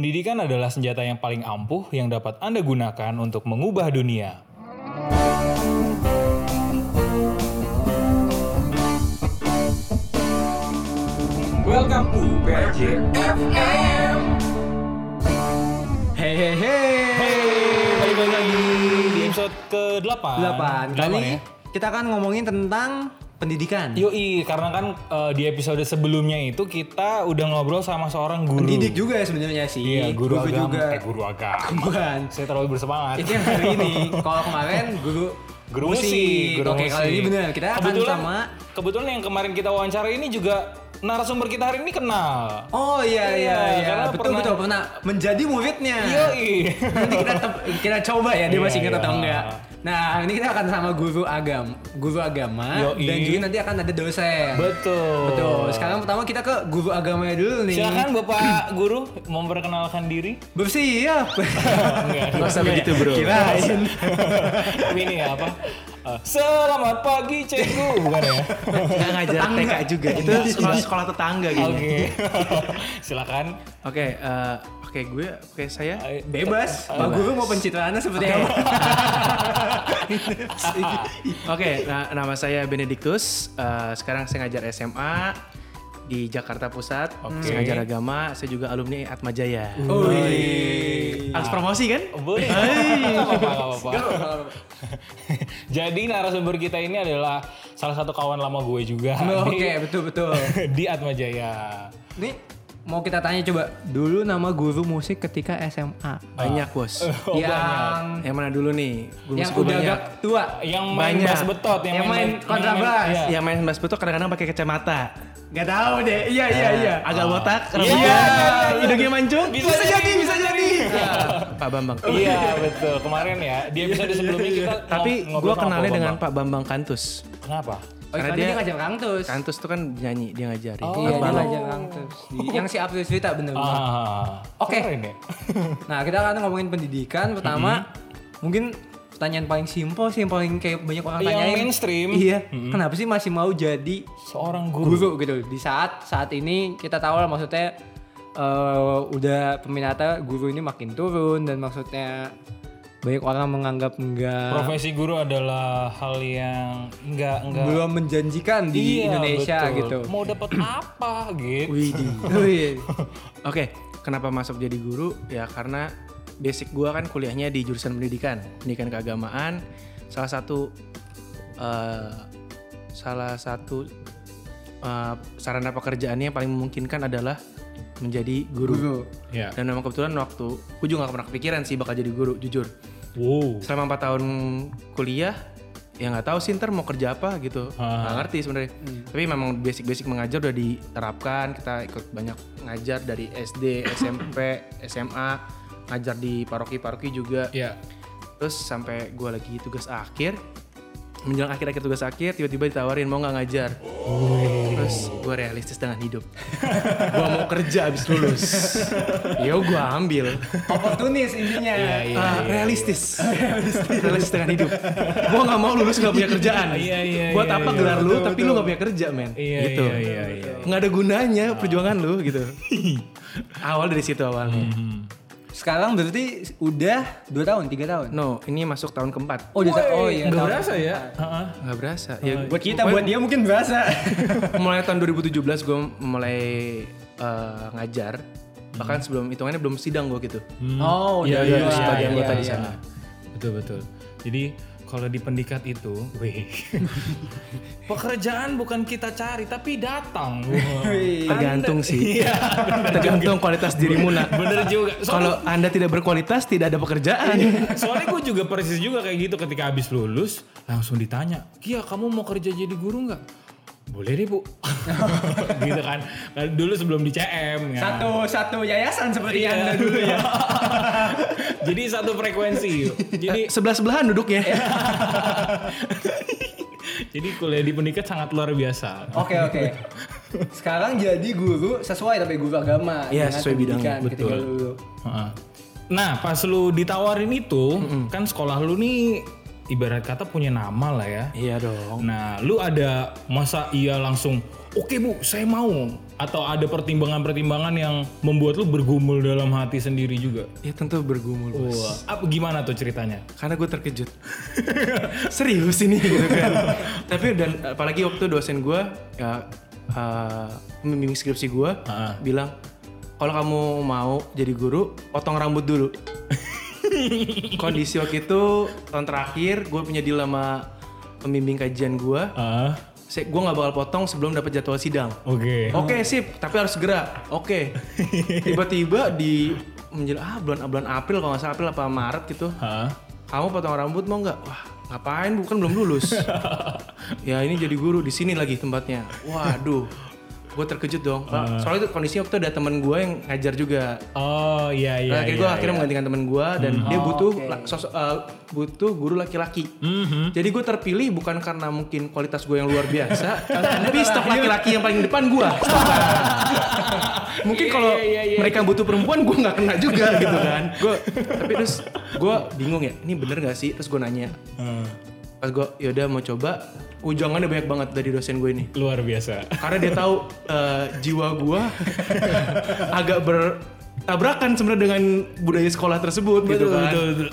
Pendidikan adalah senjata yang paling ampuh yang dapat Anda gunakan untuk mengubah dunia. Welcome to PJFM. Hey hey hey. Hey, balik lagi di episode ke-8. 8. Kali ya? kita akan ngomongin tentang pendidikan. Yoi, karena kan eh, di episode sebelumnya itu kita udah ngobrol sama seorang guru. Pendidik juga ya sebenarnya sih. Iya, guru, agama. juga. Eh, guru agama. Bukan. Saya terlalu bersemangat. Itu yang hari ini. Kalau kemarin guru Guru musik. Guru Oke, kali ini musik. benar. Kita akan kebetulan, sama Kebetulan yang kemarin kita wawancara ini juga narasumber kita hari ini kenal. Oh iya iya Iya, iya. karena Betul pernah- betul pernah menjadi muridnya. Yoi. Nanti kita kita coba ya dia Iya, masih ingat atau iya. enggak. Nah, ini kita akan sama guru agama, guru agama Yoi. dan juga nanti akan ada dosen. Betul. Betul. Sekarang pertama kita ke guru agamanya dulu nih. Silakan Bapak Guru memperkenalkan diri. Bersiap. Enggak. Gak usah begitu bro. Kirain. ini apa? Eh, selamat pagi Cenggu, bukan ya? Nggak ngajar TK juga. Itu sekolah sekolah tetangga gitu. Oke. Silakan. Oke, eh, oke gue, oke saya. Bebas. Pak Guru mau pencitraannya seperti apa? Oke, nah, nama saya Benedictus. Eh, sekarang saya ngajar SMA di Jakarta Pusat. Oke. Saya ngajar agama. Saya juga alumni Atma Jaya. Harus promosi kan? Boleh. Nggak apa-apa. Jadi narasumber kita ini adalah salah satu kawan lama gue juga Oh, Oke, di, betul betul. di Atma Jaya. Nih mau kita tanya coba dulu nama guru musik ketika SMA. Banyak bos. Oh, yang Yang mana dulu nih? Guru yang udah banyak. agak tua. Yang main Banyak. bass betot, yang, Yang main kontrabas. iya. Yang main bass betul kadang-kadang pakai kacamata. Gak tahu deh. Iya iya iya. Agak botak, Iya, rambutnya, iya, iya. hidungnya mancung. Bisa, jadi, bisa jadi. Pak Bambang. Iya betul kemarin ya di episode sebelumnya kita Tapi gue kenalnya dengan. Pak Bambang Kantus. Kenapa? Oh, Karena dia- dia ngajar kangtus. Kantus tuh kan nyanyi, dia ngajarin. Oh, Iya, Anak dia ngajar kangtus. Di- yang si April Swita bener bener. Ah, Oke. keren ya. Nah, kita akan ngomongin pendidikan. Pertama, mungkin pertanyaan paling simpel sih yang paling kayak banyak orang Yang tanyain. mainstream. Iya. Kenapa sih masih mau jadi Seorang guru. guru gitu di saat saat ini kita tahu lah maksudnya eh, udah peminatnya guru ini makin turun dan maksudnya banyak orang menganggap enggak Profesi guru adalah hal yang enggak enggak belum menjanjikan di Iya, Indonesia betul. gitu. Mau dapat apa gitu. Wih. Oke, kenapa masuk jadi guru? Ya karena basic gua kan kuliahnya di jurusan pendidikan, pendidikan keagamaan. Salah satu eh, salah satu eh, sarana pekerjaannya yang paling memungkinkan adalah menjadi guru. Guru. Ya. Dan memang kebetulan waktu gue juga gak pernah kepikiran sih bakal jadi guru, jujur. Wow. Selama 4 tahun kuliah ya nggak tahu sih ntar mau kerja apa gitu Ah. nggak ngerti sebenarnya tapi memang basic-basic mengajar udah diterapkan kita ikut banyak ngajar dari SD SMP SMA ngajar di paroki-paroki juga Ya. terus sampai gue lagi tugas akhir menjelang akhir-akhir tugas akhir tiba-tiba ditawarin mau nggak ngajar terus gue realistis dengan hidup gue mau kerja abis lulus ya gue ambil Oportunis intinya. Iya, Ah, realistis. realistis dengan hidup. Gua nggak mau lulus nggak punya kerjaan. Iya, iya, Buat iya, apa iya. gelar lu tapi lu nggak punya kerja, men. Iya, gitu. iya, iya, iya. Nggak ada gunanya perjuangan lu gitu. Awal dari situ awalnya. Hmm. Sekarang berarti udah 2 tahun, 3 tahun. No, ini masuk tahun keempat. Oh, udah oh iya. Nggak tahun. berasa ya? Heeh. Nggak berasa. Ya, Buat kita, buat dia mungkin berasa. mulai tahun 2017 gue mulai eh, ngajar. Bahkan sebelum hitungannya belum sidang gue gitu. Oh, Iya, udah iya, iya, sebagai iya, anggota di iya. sana. Betul betul. Jadi kalau di pendikat itu, wih, pekerjaan bukan kita cari tapi datang. Tergantung sih. Iya, Tergantung kualitas dirimu nak. bener juga. Kalau anda tidak berkualitas tidak ada pekerjaan. soalnya gue juga persis juga kayak gitu ketika habis lulus langsung ditanya, Kia kamu mau kerja jadi guru nggak? Boleh deh bu, gitu kan. Kan Dulu sebelum di CM ya. Satu satu yayasan seperti Anda dulu ya. Jadi satu frekuensi. Jadi Sebelah sebelahan duduknya. jadi kuliah di pendikat sangat luar biasa. Oke oke. Sekarang jadi guru sesuai tapi guru agama. Iya, dengan sesuai pendidikan bidangnya, ketika betul. dulu. Nah, pas lu ditawarin itu, kan sekolah lu nih ibarat kata punya nama lah ya. Iya dong. Nah, lu ada masa iya langsung, oke bu, saya mau. Atau ada pertimbangan-pertimbangan yang membuat lu bergumul dalam hati sendiri juga? Ya tentu bergumul bos. Wah, apa gimana tuh ceritanya? Karena gue terkejut. Serius ini gitu kan. Tapi dan apalagi waktu dosen gue ya uh, membimbing skripsi gue Ah. bilang kalau kamu mau jadi guru potong rambut dulu. Kondisi waktu itu tahun terakhir gue punya deal sama pembimbing kajian gue. Ah, Saya gue nggak bakal potong sebelum dapat jadwal sidang. oke. Oke sip, tapi harus segera. Oke. Tiba-tiba di menjelang ah bulan bulan April kalau nggak salah April apa Maret gitu. Ah, Kamu potong rambut mau nggak? Wah ngapain? Bukan belum lulus. ya ini jadi guru di sini lagi tempatnya. Waduh, gue terkejut dong. Soalnya itu kondisinya waktu itu ada teman gue yang ngajar juga. Oh iya iya. Nah, akhirnya iya, gue akhirnya menggantikan teman gue dan dia Oh, butuh oke. la- sosok eh, butuh guru laki-laki. Mhm. Jadi gue terpilih bukan karena mungkin kualitas gue yang luar biasa, tapi stok laki-laki yang paling depan gue. mungkin kalau mereka butuh perempuan gue nggak kena juga gitu kan. Gue tapi terus gue bingung ya, ini bener gak sih? Terus gue nanya, Ah, pas gue yaudah mau coba, ujangannya banyak banget dari dosen gue ini. luar biasa. Karena dia tahu eh, jiwa gue agak bertabrakan sebenarnya dengan budaya sekolah tersebut gitu kan. betul.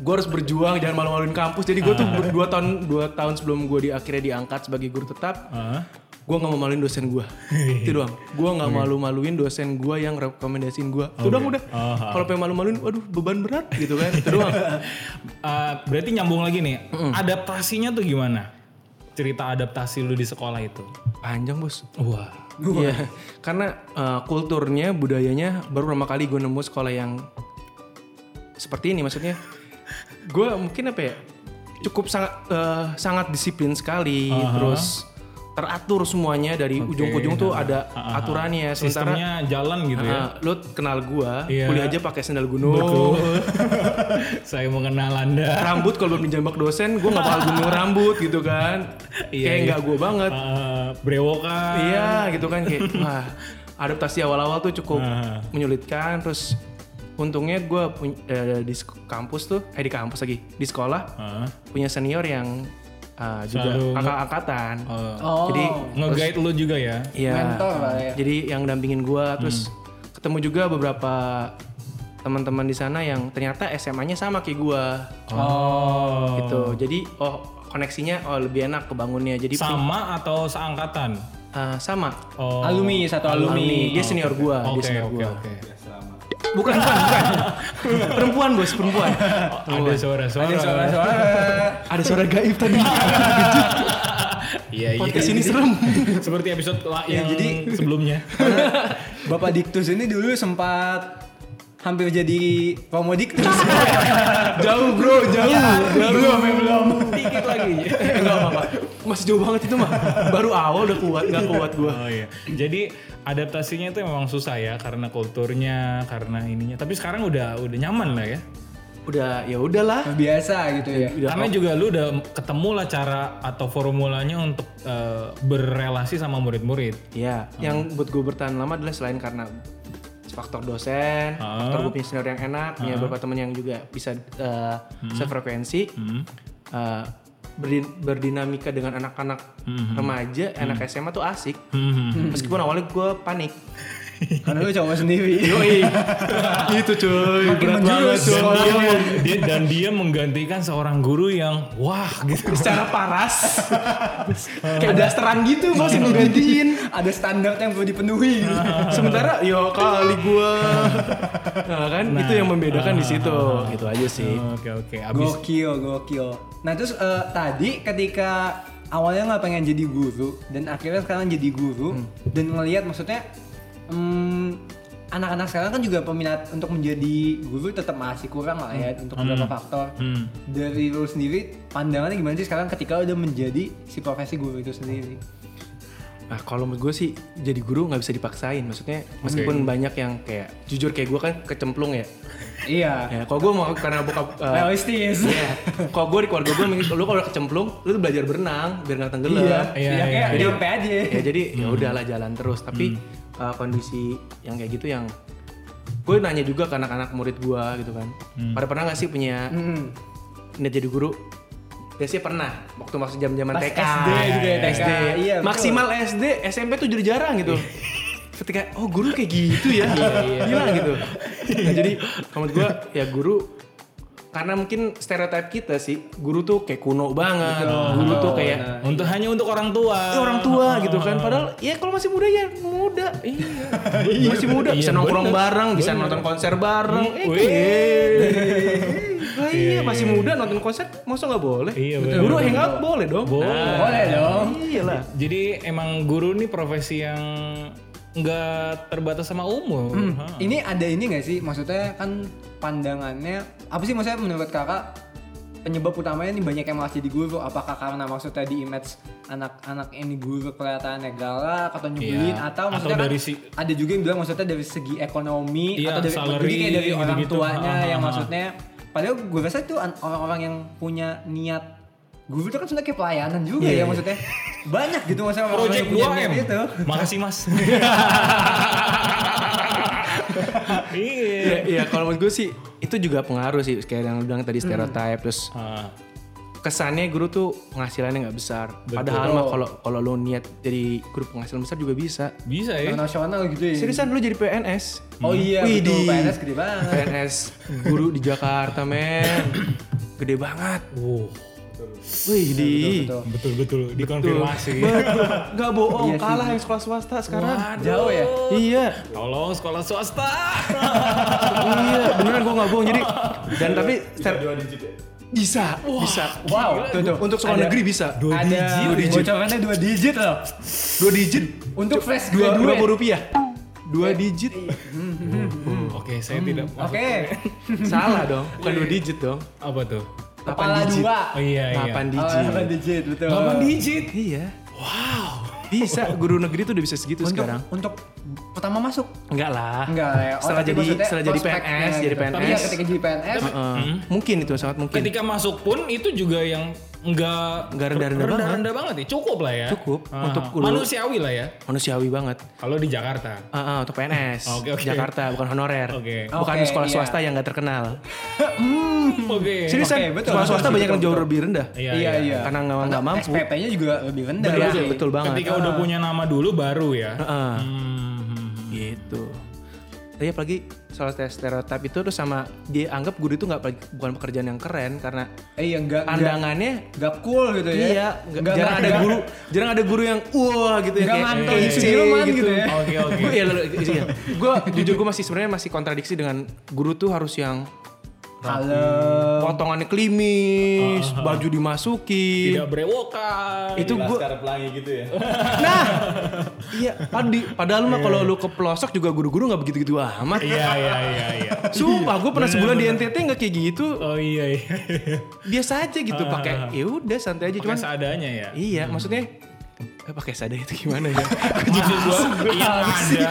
Gue harus berjuang jangan malu-maluin kampus. Jadi gue tuh ber- dua tahun dua tahun sebelum gue di akhirnya diangkat sebagai guru tetap, Ah, gue nggak mau maluin dosen gue. Itu doang. Gue nggak malu-maluin dosen gue yang rekomendasiin gue. Itu doang udah. Ah, Kalau pengen malu-maluin, waduh beban berat gitu kan. Itu doang. ah, berarti nyambung lagi nih. Adaptasinya tuh gimana? Cerita adaptasi lu di sekolah itu. Panjang bos. Wah. Iya, karena uh, kulturnya, budayanya baru pertama kali gue nemu sekolah yang seperti ini. Maksudnya, gue mungkin apa ya, cukup sangat uh, sangat disiplin sekali, terus teratur semuanya dari ujung ke ujung tuh ada aturannya. Sementara Sistemnya jalan gitu ya. uh, lo kenal gue, Iya. kuliah aja pakai sendal gunung. Saya mengenal Anda. rambut kalau belum dijambak dosen, gue nggak bakal gunung rambut gitu kan. Iya, Kayak iya. nggak gue banget. Ah, brewokan. Iya gitu kan kayak wah adaptasi awal-awal tuh cukup Ah. menyulitkan terus untungnya gue di sek- kampus tuh eh di kampus lagi di sekolah Ah, punya senior yang uh, juga Selalu kakak angkatan oh. Oh. jadi Nge-guide lu juga ya. ya Mentor lah ya. jadi yang dampingin gue terus Hmm. ketemu juga beberapa teman-teman di sana yang ternyata SMA-nya sama kayak gue Oh. gitu jadi oh koneksinya oh lebih enak kebangunnya jadi Sama atau seangkatan? uh, sama Oh. Alumni satu alumni. alumni dia senior gue dia Oke senior oke gua. oke. Bukan, bukan, bukan. perempuan bos, perempuan. Ada suara-suara. Ada suara-suara. Ada suara gaib tadi. Iya iya. Podcast ini serem. Seperti episode la- Ya, yang jadi- sebelumnya. Bapak Diktus ini dulu sempat hampir jadi Romo Diktus. jauh bro, jauh. belum, belum. Dikit lagi. Enggak apa-apa. Masih jauh banget itu mah. Baru awal udah kuat, nggak kuat gua. Oh iya. Jadi adaptasinya itu memang susah ya karena kulturnya, karena ininya. Tapi sekarang udah udah nyaman lah ya. Udah ya udahlah. Biasa gitu ya. Udah Karena juga lu udah ketemu lah cara atau formulanya untuk eh, berrelasi sama murid-murid. Iya, yang buat gue bertahan lama adalah selain karena faktor dosen, Ah. faktor gue punya senior yang enak, punya beberapa teman yang juga bisa uh, sefrekuensi, Hmm. uh, berdin- berdinamika dengan anak-anak remaja, anak SMA tuh asik. Hmm. Meskipun awalnya gue panik. Karena lu cowok sendiri. Yoi. itu cuy. berat banget Dan dia, dia dan dia menggantikan seorang guru yang wah gitu. Secara paras. kayak dasteran gitu bos yang ngegantiin. Ada standar yang perlu dipenuhi. Sementara yo kali gua. Nah kan itu yang membedakan di situ. Gitu aja sih. Oke oke. Abis Gokil, gokil. Nah terus eh, tadi ketika awalnya nggak pengen jadi guru dan akhirnya sekarang jadi guru dan ngelihat maksudnya hmm, anak-anak sekarang kan juga peminat untuk menjadi guru tetap masih kurang lah ya untuk beberapa faktor. Hmm. Dari lu sendiri pandangannya gimana sih sekarang ketika udah menjadi si profesi guru itu sendiri? Nah kalau menurut gue sih jadi guru nggak bisa dipaksain. Maksudnya meskipun banyak yang kayak jujur kayak gue kan kecemplung ya. Iya. Ya kalau gue mau karena bokap uh, Realistis. Iya. Kalau gue di keluarga gue, lu kalau udah kecemplung, lu tuh belajar berenang biar nggak tenggelam. Iya, Iya, iya, iya, kayak iya. nyampe aja. ya jadi ya udahlah jalan terus tapi uh, kondisi yang kayak gitu yang gue nanya juga ke anak-anak murid gue gitu kan. Pada pernah nggak sih punya Hmm. niat jadi guru? Biasanya pernah waktu masih jam zaman Pas TK SD juga ya, TK. SD Iya, betul. maksimal SD SMP tuh jadi jarang gitu. Ketika oh guru kayak gitu ya? Gila gitu. Nah, jadi menurut gue ya guru karena mungkin stereotip kita sih guru tuh kayak kuno banget guru tuh kayak Untuk hanya untuk orang tua. "Eh, orang tua gitu kan. Padahal ya kalau masih muda ya muda. Iya. Masih muda bisa Iya, nongkrong bener. bareng bisa nonton konser bareng. Eh Wih. Lah iya masih muda nonton konser masa nggak boleh? Iya, guru hangout boleh dong. Boleh. Boleh dong. iyalah. Jadi emang guru nih profesi yang nggak terbatas sama umur. Ha. Ini ada ini gak sih? Maksudnya kan pandangannya apa sih maksudnya menurut kakak penyebab utamanya nih banyak yang malas jadi guru apakah karena maksudnya di image anak-anak ini guru kelihatannya galak atau nyebelin Iya. atau Atau maksudnya dari kan si- ada juga yang bilang maksudnya dari segi ekonomi Iya, atau dari salary, kayak dari orang gitu-gitu. tuanya ha, yang ha. maksudnya padahal gue rasa itu an- orang-orang yang punya niat guru itu kan sebenarnya kayak pelayanan juga Iya, ya iya. maksudnya banyak gitu maksudnya Project yang punya 2M. niat itu Makasih Mas. Iya. Iya, iya kalau menurut gue sih itu juga pengaruh sih kayak yang lu bilang tadi stereotip terus Ah, kesannya guru tuh penghasilannya nggak besar. Padahal mah kalau kalau lu niat jadi guru penghasilan besar juga bisa. bisa ya. internasional gitu ya Seriusan lu jadi PNS? oh iya Widih. betul PNS gede banget PNS guru di Jakarta men gede banget. Wow. Wih di betul. Betul. Betul dikonfirmasi. Gak bohong Iya sih. kalah yang sekolah swasta sekarang. Jauh ya? Iya, Tolong sekolah swasta. iya beneran gue nggak bohong. Jadi dan tapi bisa bisa. Wow, tuh, tuh. untuk sekolah Ada- negeri bisa. Dua ada digit. dua digit. bocorannya dua digit loh. Dua digit? Untuk fresh dua dua graduate rupiah. Dua digit? Oke, saya tidak. oke. salah dong. Bukan dua digit dong. Apa tuh? Kepala digit. dua. Oh iya iya. delapan Oh, digit. delapan digit betul. 8 digit. iya. Wow. Bisa guru negeri tuh udah bisa segitu untuk sekarang. untuk pertama masuk? Enggak lah. Enggak ya. Oh, setelah jadi setelah jadi PNS jadi gitu. tapi ya PNS ketika jadi PNS Heeh. mungkin itu sangat mungkin. Ketika masuk pun itu juga yang enggak Nggak rendah-rendah banget. rendah banget ya. Cukup lah ya. Cukup. Ah, Untuk guru- manusiawi lah ya. manusiawi banget Kalau di Jakarta. Ah, ah, untuk PNS Oke, oke. Jakarta bukan honorer Oke. bukan Oke, sekolah iya. swasta yang nggak terkenal Oke. seriusan Oke, betul, sekolah betul, swasta betul, banyak yang jauh betul. lebih rendah Iya, iya iya karena nggak nggak mampu SPP-nya juga lebih rendah Betul, sih. betul banget Ketika udah punya nama dulu baru ya. Heeh. Hmm. gitu tapi apalagi soal tes stereotip itu terus sama dia anggap guru itu nggak bukan pekerjaan yang keren karena eh yang enggak enggak pandangannya enggak cool gitu ya iya nggak- Nggak- jarang ada nggak- guru jarang ada guru yang wah gitu ya Nggak mantul eh, Sudirman gitu ya. Oke oke. ya lalu iya. gue jujur gue masih sebenarnya masih kontradiksi dengan guru tuh harus yang kalem. Potongannya klimis baju dimasukin. Tidak berewokan. itu gue Laskar pelangi gitu ya. nah iya padi padahal mah kalau lu ke pelosok juga guru-guru nggak begitu-gitu amat. Iya iya iya iya. Sumpah gue pernah sebulan di NTT nggak kayak gitu. Oh iya iya. biasa aja gitu pakai ya udah santai aja Cuma cuman seadanya ya. iya maksudnya eh, pakai sadar itu gimana ya Maksud gua yang ada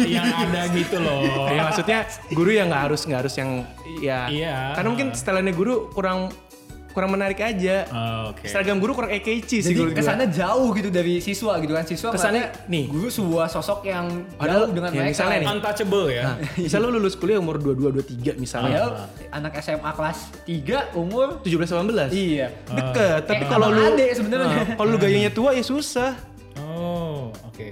yang ada gitu loh. ya maksudnya guru yang nggak harus nggak harus yang ya Iya. karena mungkin setelannya guru kurang kurang menarik aja Oh, Oke. seragam guru kurang ekeci sih jadi kesannya jauh gitu dari siswa gitu kan siswa Kesannya, nih. guru sebuah sosok yang Padahal, jauh dengan ya, mereka misalnya nih. Untouchable ya. misal lu lulus kuliah umur 22 23 misalnya Padahal anak SMA kelas 3 umur 17 18 iya deket tapi Eh, kalau lu sebenarnya. Nah, kalau lu gayanya tua ya susah Oh oke.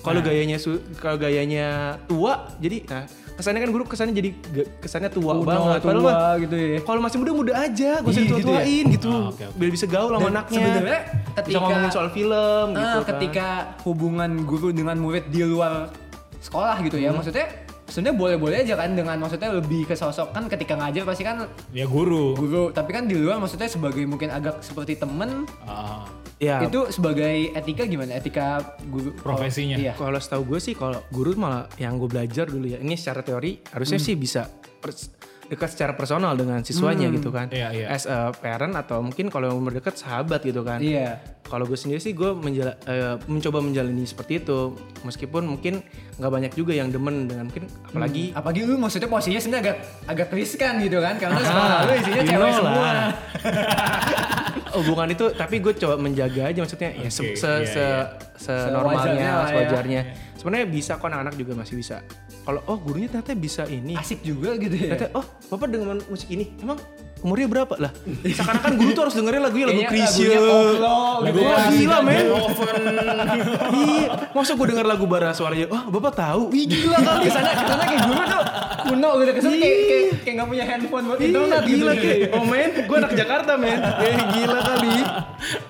kalau gayanya su- kalau gayanya tua jadi nah kesannya kan guru kesannya jadi kesannya tua Kuno, banget padahal tua mah gitu ya. kalau masih muda muda aja gak usah Iya, gitu ditua-tuain gitu, Ah, biar bisa gaul sama anaknya. sebenarnya bisa ketika- ngomongin soal film Ah, gitu kan. ketika hubungan guru dengan murid di luar sekolah gitu Hmm. ya maksudnya sebenarnya boleh-boleh aja kan dengan maksudnya lebih ke sosok kan ketika ngajar pasti kan Ya guru. guru tapi kan di luar maksudnya sebagai mungkin agak seperti temen Ah, ya itu sebagai etika gimana etika guru Profesinya. iya kalau setahu gue sih kalau guru malah yang gue belajar dulu ya ini secara teori harusnya Hmm. sih bisa pers- dekat secara personal dengan siswanya gitu kan. Iya, iya. as a parent atau mungkin kalau yang umur dekat sahabat gitu kan. Iya. Kalau gue sendiri sih gue menjala- eh, mencoba menjalani seperti itu. Meskipun mungkin nggak banyak juga yang demen dengan mungkin apalagi apalagi lu maksudnya posisinya sebenarnya agak agak riskan gitu kan. Karena Ah, sekolah lu isinya cewek know semua. hubungan itu tapi gue coba menjaga aja maksudnya. Ya se, se, iya, se, iya. senormalnya Sewajarnya lah ya. sewajarnya. Sebenarnya bisa kok anak-anak juga masih bisa kalau oh gurunya ternyata bisa ini asik juga gitu ya ternyata oh bapak dengan musik ini emang umurnya berapa lah? Seakan-akan guru tuh harus dengerin lagunya lagu Chrisye. lagunya koplo Lagu gitu. Wah, gila, men. Iya, masa gue denger lagu bara suaranya, wah bapak tahu, wih gila kali. Ke sana ke sana kayak guru tuh kuno gitu ke sana kayak kayak kayak nggak punya handphone buat internet gitu. gila kayak, oh men, gue anak Jakarta men, eh gila kali.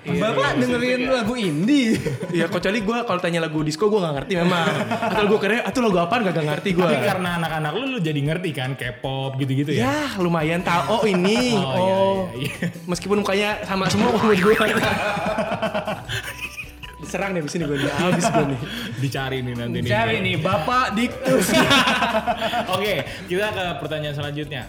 Bapak dengerin lagu indie. Iya, kecuali gue kalau tanya lagu disco gue gak ngerti memang. Atau gue kira, atau lagu apaan gak ngerti gue. Tapi karena anak-anak lu, lu jadi ngerti kan K-pop gitu-gitu ya. Ya lumayan tahu. Oh ini. Oh, Oh, iya, iya, iya. Meskipun mukanya sama semua menurut gue. Diserang deh di sini gue nih. Habis gue nih. Dicari nih nanti nih. Cari nih Bapak Diktus. Oke, kita ke pertanyaan selanjutnya.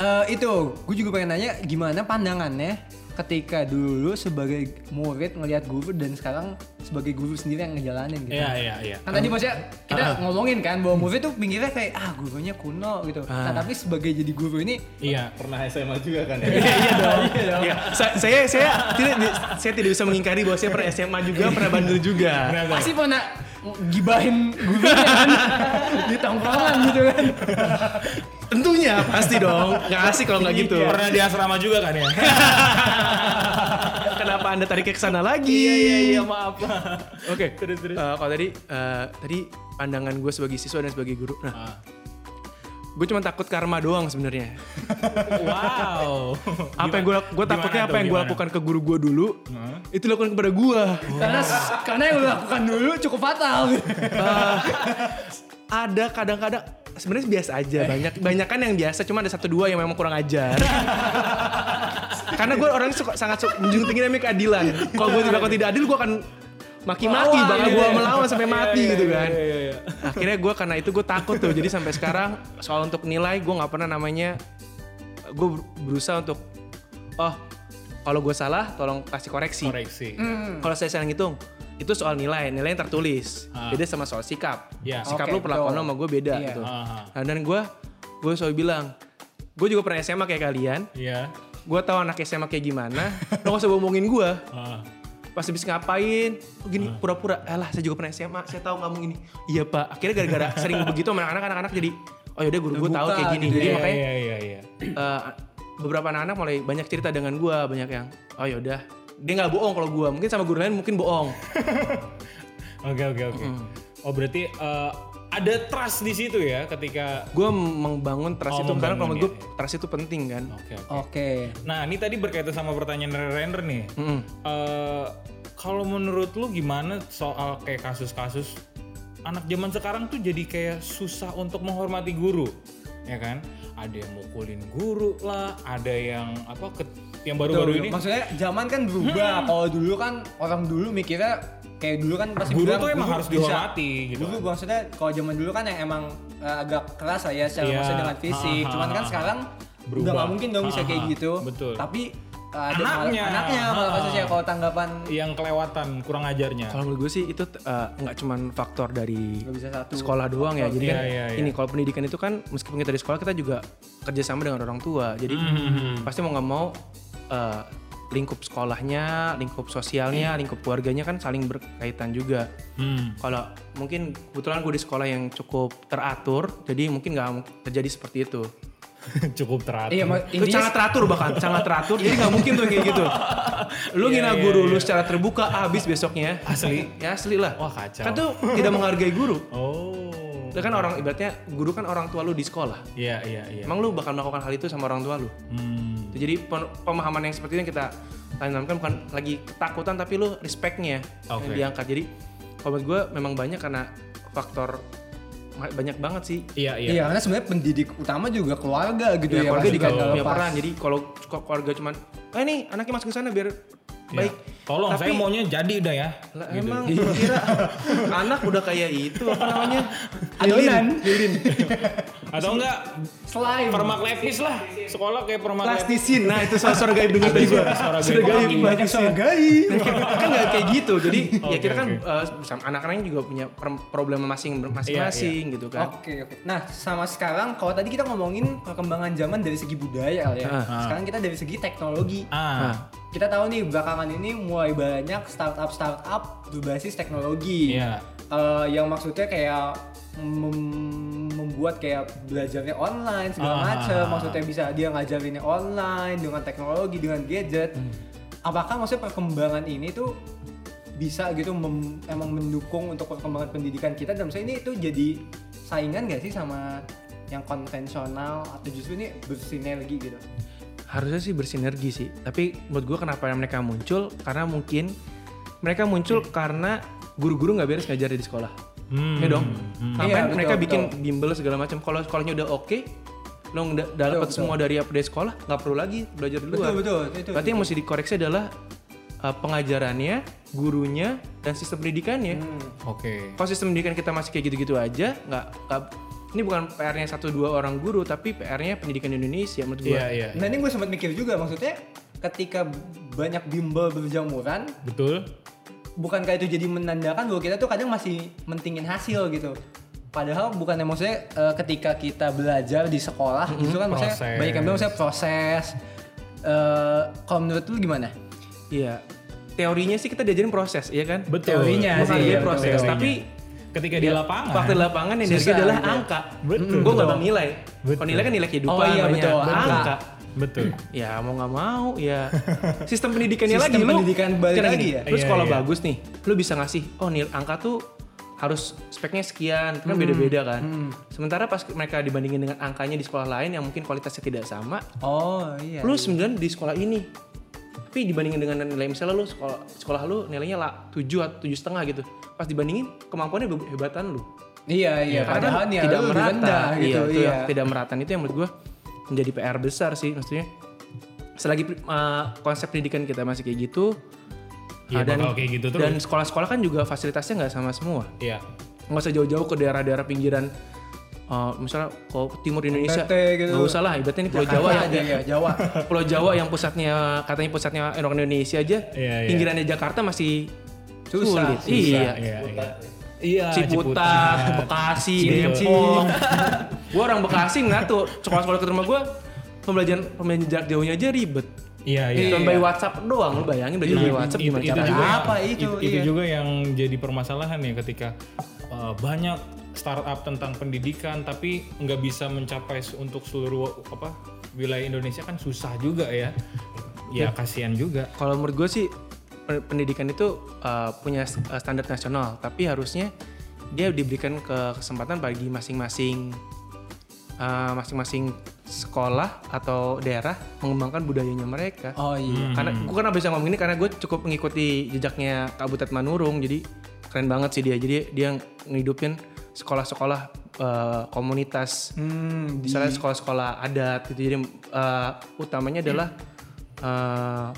Eh itu, gue juga pengen nanya gimana pandangannya ketika dulu sebagai murid ngelihat guru dan sekarang sebagai guru sendiri yang ngejalanin gitu. Iya, iya, iya. Kan tadi maksudnya kita ngomongin kan bahwa murid tuh pinggirnya kayak ah gurunya kuno gitu. Nah tapi sebagai jadi guru ini Iya. Pernah SMA juga kan ya? Iya dong. Iya. Sa- Saya saya tidak saya tidak bisa mengingkari bahwa saya pernah SMA juga, pernah bandel juga. Pasti pernah gibahin gurunya kan di tongkrongan gitu kan. Tentunya pasti dong. Nggak asik kalau nggak gitu. Pernah di asrama juga kan ya? Kenapa anda tarik ke sana lagi? Iya, iya, iya, maaf. Oke. Terus, terus. Eh, kalau tadi eh, tadi pandangan gue sebagai siswa dan sebagai guru. Nah, Ah. Gue cuma takut karma doang sebenarnya. Wow. Apa yang gue gue takutnya apa yang gue lakukan ke guru gue dulu, Hah? itu lakukan kepada gue. Karena karena yang lo lakukan dulu cukup fatal. ada kadang-kadang sebenarnya biasa aja banyak banyak kan yang biasa cuma ada satu dua yang memang kurang ajar karena gue orangnya suka sangat su- menjunjung tinggi namanya keadilan kalau gue tidak tidak adil gue akan maki-maki Melawan, bakal iya, gue iya. melawan sampai mati gitu kan Iya, iya, iya. akhirnya gue karena itu gue takut tuh jadi sampai sekarang soal untuk nilai gue nggak pernah namanya gue berusaha untuk oh kalau gue salah tolong kasih koreksi Koreksi. kalau saya salah ngitung itu soal nilai nilai yang tertulis Ah. beda sama soal sikap Ya. sikap Oke, lu perlakuan lu sama gue beda Iya. gitu Aha. nah dan gue gue selalu bilang gue juga pernah SMA kayak kalian Iya. gue tahu anak SMA kayak gimana lo gak usah bohongin gue Ah. Pas habis ngapain? Gini pura-pura alah saya juga pernah SMA saya tahu kamu ini. Iya pak. Akhirnya gara-gara sering begitu sama anak-anak anak-anak jadi oh yaudah guru gue tahu kayak gini. Gitu jadi Iya, makanya iya, iya, iya. eh, beberapa anak-anak mulai banyak cerita dengan gue banyak yang oh yaudah. Dia nggak bohong kalau gue mungkin sama guru lain mungkin bohong. Oke, oke, oke. Oh, berarti eh, ada trust di situ ya ketika gue membangun trust Oh, itu karena kalau menurut ya. gue trust itu penting kan Oke, oke. Oke. Nah, ini tadi berkaitan sama pertanyaan dari Render nih. Mm-mm. Eh, kalau menurut lu gimana soal kayak kasus-kasus anak zaman sekarang tuh jadi kayak susah untuk menghormati guru, ya kan? Ada yang mukulin guru lah, ada yang apa ke, yang baru-baru ini Maksudnya zaman kan berubah. Kalau dulu kan orang dulu mikirnya kayak dulu kan pasti guru bilang tuh emang harus bisa. dihormati gitu. Dulu maksudnya kalau zaman dulu kan yang emang eh, agak keras lah ya secara Iya. maksudnya dengan fisik. Ha, ha, Cuman kan sekarang Berubah. udah nggak mungkin dong bisa Ha, kayak gitu. Betul. Tapi eh, ada malah- Anaknya. anaknya malah kasusnya kalau tanggapan Yang kelewatan, kurang ajarnya. kalau menurut gue sih itu eh, nggak cuman faktor dari bisa satu. sekolah doang ya jadi Iya, kan iya, iya. ini kalau pendidikan itu kan meskipun kita di sekolah kita juga kerjasama dengan orang tua jadi Hmm. pasti mau nggak mau eh, lingkup sekolahnya lingkup sosialnya lingkup keluarganya kan saling berkaitan juga Hmm. kalau mungkin kebetulan gue di sekolah yang cukup teratur jadi mungkin nggak terjadi seperti itu Cukup teratur. Iya, itu sangat teratur bahkan sangat teratur jadi nggak mungkin tuh kayak gitu lu Iya, ngina iya, guru iya. lu secara terbuka habis besoknya Asli? ya asli lah Wah, kacau. kan tuh tidak menghargai guru Oh. Itu kan orang ibaratnya guru kan orang tua lu di sekolah Iya, iya, iya. emang lu bakal melakukan hal itu sama orang tua lu Hmm. jadi pemahaman yang seperti itu yang kita tanamkan bukan lagi ketakutan tapi lu respectnya yang Oke. diangkat jadi kalau menurut gue memang banyak karena faktor banyak banget sih Iya, iya. Iya, karena sebenarnya pendidik utama juga keluarga gitu ya, ya. keluarga juga punya peran jadi kalau keluarga cuman ah ini anaknya masuk ke sana biar baik Iya. Tolong, Tapi- saya maunya jadi udah ya. Lah, Gitu. emang kira anak udah kayak itu apa namanya Adonan. lilin Atau enggak Slime. permak lepis lah. Sekolah kayak permak lepis. plastisin nah itu suara, suara gaib dengar tadi gua Suara gaib. suara banyak plastisin. soal gaib. Nah, kita kan nggak kayak gitu jadi ya kita kan oke. eh, anak-anaknya juga punya problem masing masing-masing gitu kan Oke oke. Nah sama sekarang kalau tadi kita ngomongin perkembangan zaman dari segi budaya kali ya. Ah. Sekarang kita dari segi teknologi. Ah, Kita tahu nih belakangan ini mulai banyak startup startup berbasis teknologi. Iya. Eh, yang maksudnya kayak mem- membuat membuat kayak belajarnya online segala Ah. macam maksudnya bisa dia ngajarinnya online dengan teknologi dengan gadget Hmm. apakah maksudnya perkembangan ini tuh bisa gitu mem- emang mendukung untuk perkembangan pendidikan kita dan misalnya ini itu jadi saingan gak sih sama yang konvensional atau justru ini bersinergi gitu harusnya sih bersinergi sih tapi menurut gue kenapa mereka muncul karena mungkin mereka muncul karena guru-guru nggak beres ngajar di sekolah Hmm. ya dong Hmm. ngapain Iya, betul, mereka bikin betul. bimbel segala macam kalau sekolahnya udah oke lo udah dapat betul. semua dari dari sekolah nggak perlu lagi belajar di luar betul betul itu berarti yang mesti dikoreksi adalah uh, pengajarannya gurunya dan sistem pendidikannya Hmm. Oke. kalau sistem pendidikan kita masih kayak gitu-gitu aja nggak- ini bukan PR-nya satu dua orang guru tapi PR-nya pendidikan Indonesia menurut gue Iya iya. Nah ini gue sempat mikir juga maksudnya ketika banyak bimbel berjamuran Betul. bukankah itu jadi menandakan bahwa kita tuh kadang masih mentingin hasil gitu padahal bukan maksudnya eh, ketika kita belajar di sekolah justru kan maksudnya Proses. banyak yang bilang maksudnya proses Eh, kalau menurut lu gimana? Iya. Teorinya sih kita diajarin proses, iya kan? Betul. Teorinya Bukan sih, betul, proses, teorinya. tapi ketika di lapangan. waktu di lapangan yang dilihat adalah gitu. angka. Betul. Gue nggak bang nilai. Betul. Kalau nilai kan nilai kehidupan, Oh iya, banyak. betul. angka. Angka. Betul. Ya mau nggak mau, ya sistem pendidikannya Sistem lagi lu. pendidikan balik lagi ya? Lu Iya, sekolah iya. bagus nih, lu bisa ngasih, oh nilai angka tuh harus speknya sekian, kan beda-beda kan. Sementara pas mereka dibandingin dengan angkanya di sekolah lain yang mungkin kualitasnya tidak sama, Oh iya. lu 9 di sekolah ini tapi dibandingin dengan nilai misalnya lu sekolah sekolah lu nilainya lah 7 atau tujuh setengah gitu pas dibandingin kemampuannya hebatan lu Iya iya. Padahal nih tidak lu lebih merata rendah gitu. iya, itu Iya. yang tidak merata itu yang menurut gua menjadi PR besar sih maksudnya selagi uh, konsep pendidikan kita masih kayak gitu Iya, uh, dan kayak gitu terus. dan sekolah-sekolah kan juga fasilitasnya nggak sama semua Iya. nggak usah jauh-jauh ke daerah-daerah pinggiran uh, misalnya ke timur Indonesia NTT gitu. nggak usah lah ibaratnya ini Pulau Jakarta Jawa ya aja ya Jawa. Pulau Jawa yang pusatnya katanya pusatnya orang Indonesia aja, Iya, iya. pinggirannya Jakarta masih Susah, sulit. susah. Iya. Iya, iya. Iya, Ciputat, Bekasi, Ciputat. Depok. gua orang Bekasi nggak tuh sekolah-sekolah ke rumah gua pembelajaran pembelajaran jarak jauhnya aja ribet. Iya, iya. Cuma by WhatsApp doang lu bayangin belajar by WhatsApp gimana itu caranya? juga yang- Apa itu, itu, itu iya. juga yang jadi permasalahan ya ketika uh, banyak startup tentang pendidikan tapi nggak bisa mencapai untuk seluruh apa wilayah Indonesia kan susah juga ya ya kasihan juga Kalau menurut gue sih pe- pendidikan itu uh, punya uh, standar nasional, tapi harusnya dia diberikan ke kesempatan bagi masing-masing uh, masing-masing sekolah atau daerah mengembangkan budayanya mereka. Oh iya. Karena gue kenapa bisa ngomong ini karena gue cukup mengikuti jejaknya Kak Butet Manurung, jadi keren banget sih dia. Jadi dia ngidupin sekolah-sekolah uh, komunitas Hmm, di- misalnya sekolah-sekolah adat gitu jadi uh, utamanya adalah uh,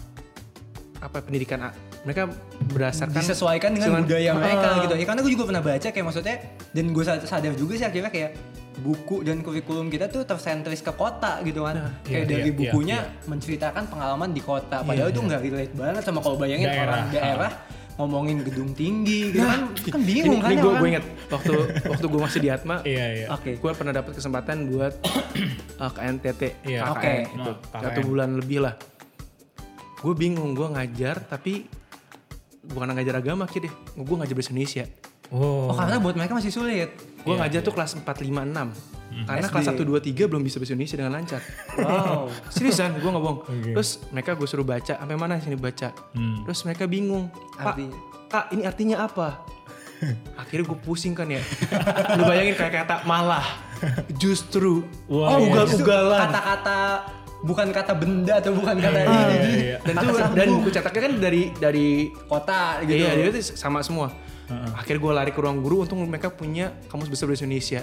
apa pendidikan a- mereka berdasarkan disesuaikan dengan Cuman- budaya mereka Ah. gitu. Ya karena gue juga pernah baca kayak maksudnya dan gue sadar juga sih akhirnya kayak buku dan kurikulum kita tuh tersentris ke kota gitu kan. kayak iya, dari iya, bukunya iya. menceritakan pengalaman di kota. Padahal itu nggak relate banget sama kalau bayangin Daerah. orang daerah ngomongin gedung tinggi gitu kan. Kan ini, bingung kan ini gue inget waktu waktu gue masih di Atma iya iya Oke. gue pernah dapat kesempatan buat uh, ke NTT Iya. KKN Oke. gitu Nah, satu bulan lebih lah gue bingung gue ngajar tapi bukan ngajar agama kid deh gue ngajar bahasa Indonesia Oh oh, karena buat mereka masih sulit. gue ngajar tuh kelas 4, 5, 6 karena SD. kelas 1, 2, 3 belum bisa bahasa Indonesia dengan lancar Wow. Seriusan, gue nggak bohong. Oke. Terus mereka gue suruh baca, sampai mana sini baca. Hmm. Terus mereka bingung, Pak, Artinya? Kak ini artinya apa? Akhirnya gue pusing kan ya. Lu bayangin kayak kata malah, justru, Wah, oh iya. ugal-ugalan. Kata-kata bukan kata benda atau bukan kata Iya, ini. iya, iya. Dan itu dan buku cetaknya kan dari dari kota gitu. Iya, dia itu sama semua. Akhirnya gue lari ke ruang guru, untung mereka punya kamus besar bahasa Indonesia.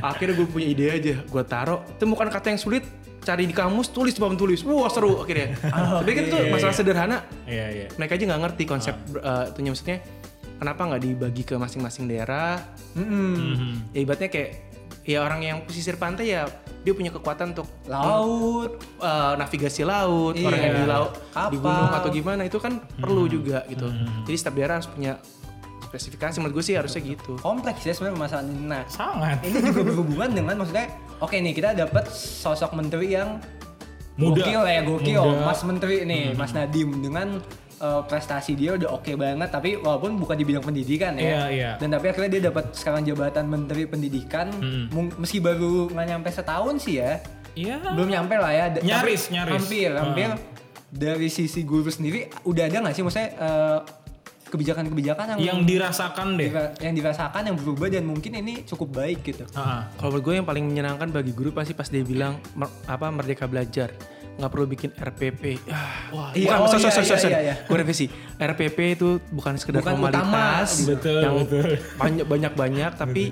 Akhirnya gue punya ide aja, gue taruh, temukan kata yang sulit, cari di kamus, tulis di papan tulis. Wah seru akhirnya. Tapi kan itu masalah sederhana, iya iya mereka aja nggak ngerti konsep uh, itunya maksudnya kenapa nggak dibagi ke masing-masing daerah Mm-mm. Mhm. ya ibaratnya kayak ya orang yang pesisir pantai ya dia punya kekuatan untuk Laut. uh, navigasi laut Iya. orang yang di laut di gunung atau gimana itu kan perlu juga gitu jadi setiap daerah harus punya spesifikasi menurut gue sih harusnya gitu kompleks ya sebenarnya permasalahan ini. Nah, sangat ini juga berhubungan dengan maksudnya, oke nih kita dapat sosok menteri yang Muda. gokil ya, gokil, Muda. Mas Menteri nih, Mas Nadim dengan eh, prestasi dia udah oke banget tapi walaupun bukan di bidang pendidikan ya. Iya, iya. Dan tapi akhirnya dia dapat sekarang jabatan Menteri Pendidikan Hmm. meski baru nggak nyampe setahun sih ya. Iya. Belum nyampe lah ya. Da- Nyaris, tapi nyaris. Hampir, Ah. hampir. Dari sisi guru sendiri udah ada nggak sih maksudnya eh, kebijakan-kebijakan yang Yang dirasakan deh. dira- yang dirasakan yang berubah dan mungkin ini cukup baik gitu. Kalau menurut gue yang paling menyenangkan bagi guru pasti pas dia bilang mer- apa merdeka belajar nggak perlu bikin RPP. Ah, Wah, Iya, bukan, oh, sorry, iya, sorry, iya, sorry, sorry. iya, iya. Gue revisi. RPP itu bukan sekedar Bukan formalitas utama. Betul, yang betul. banyak banyak banyak, tapi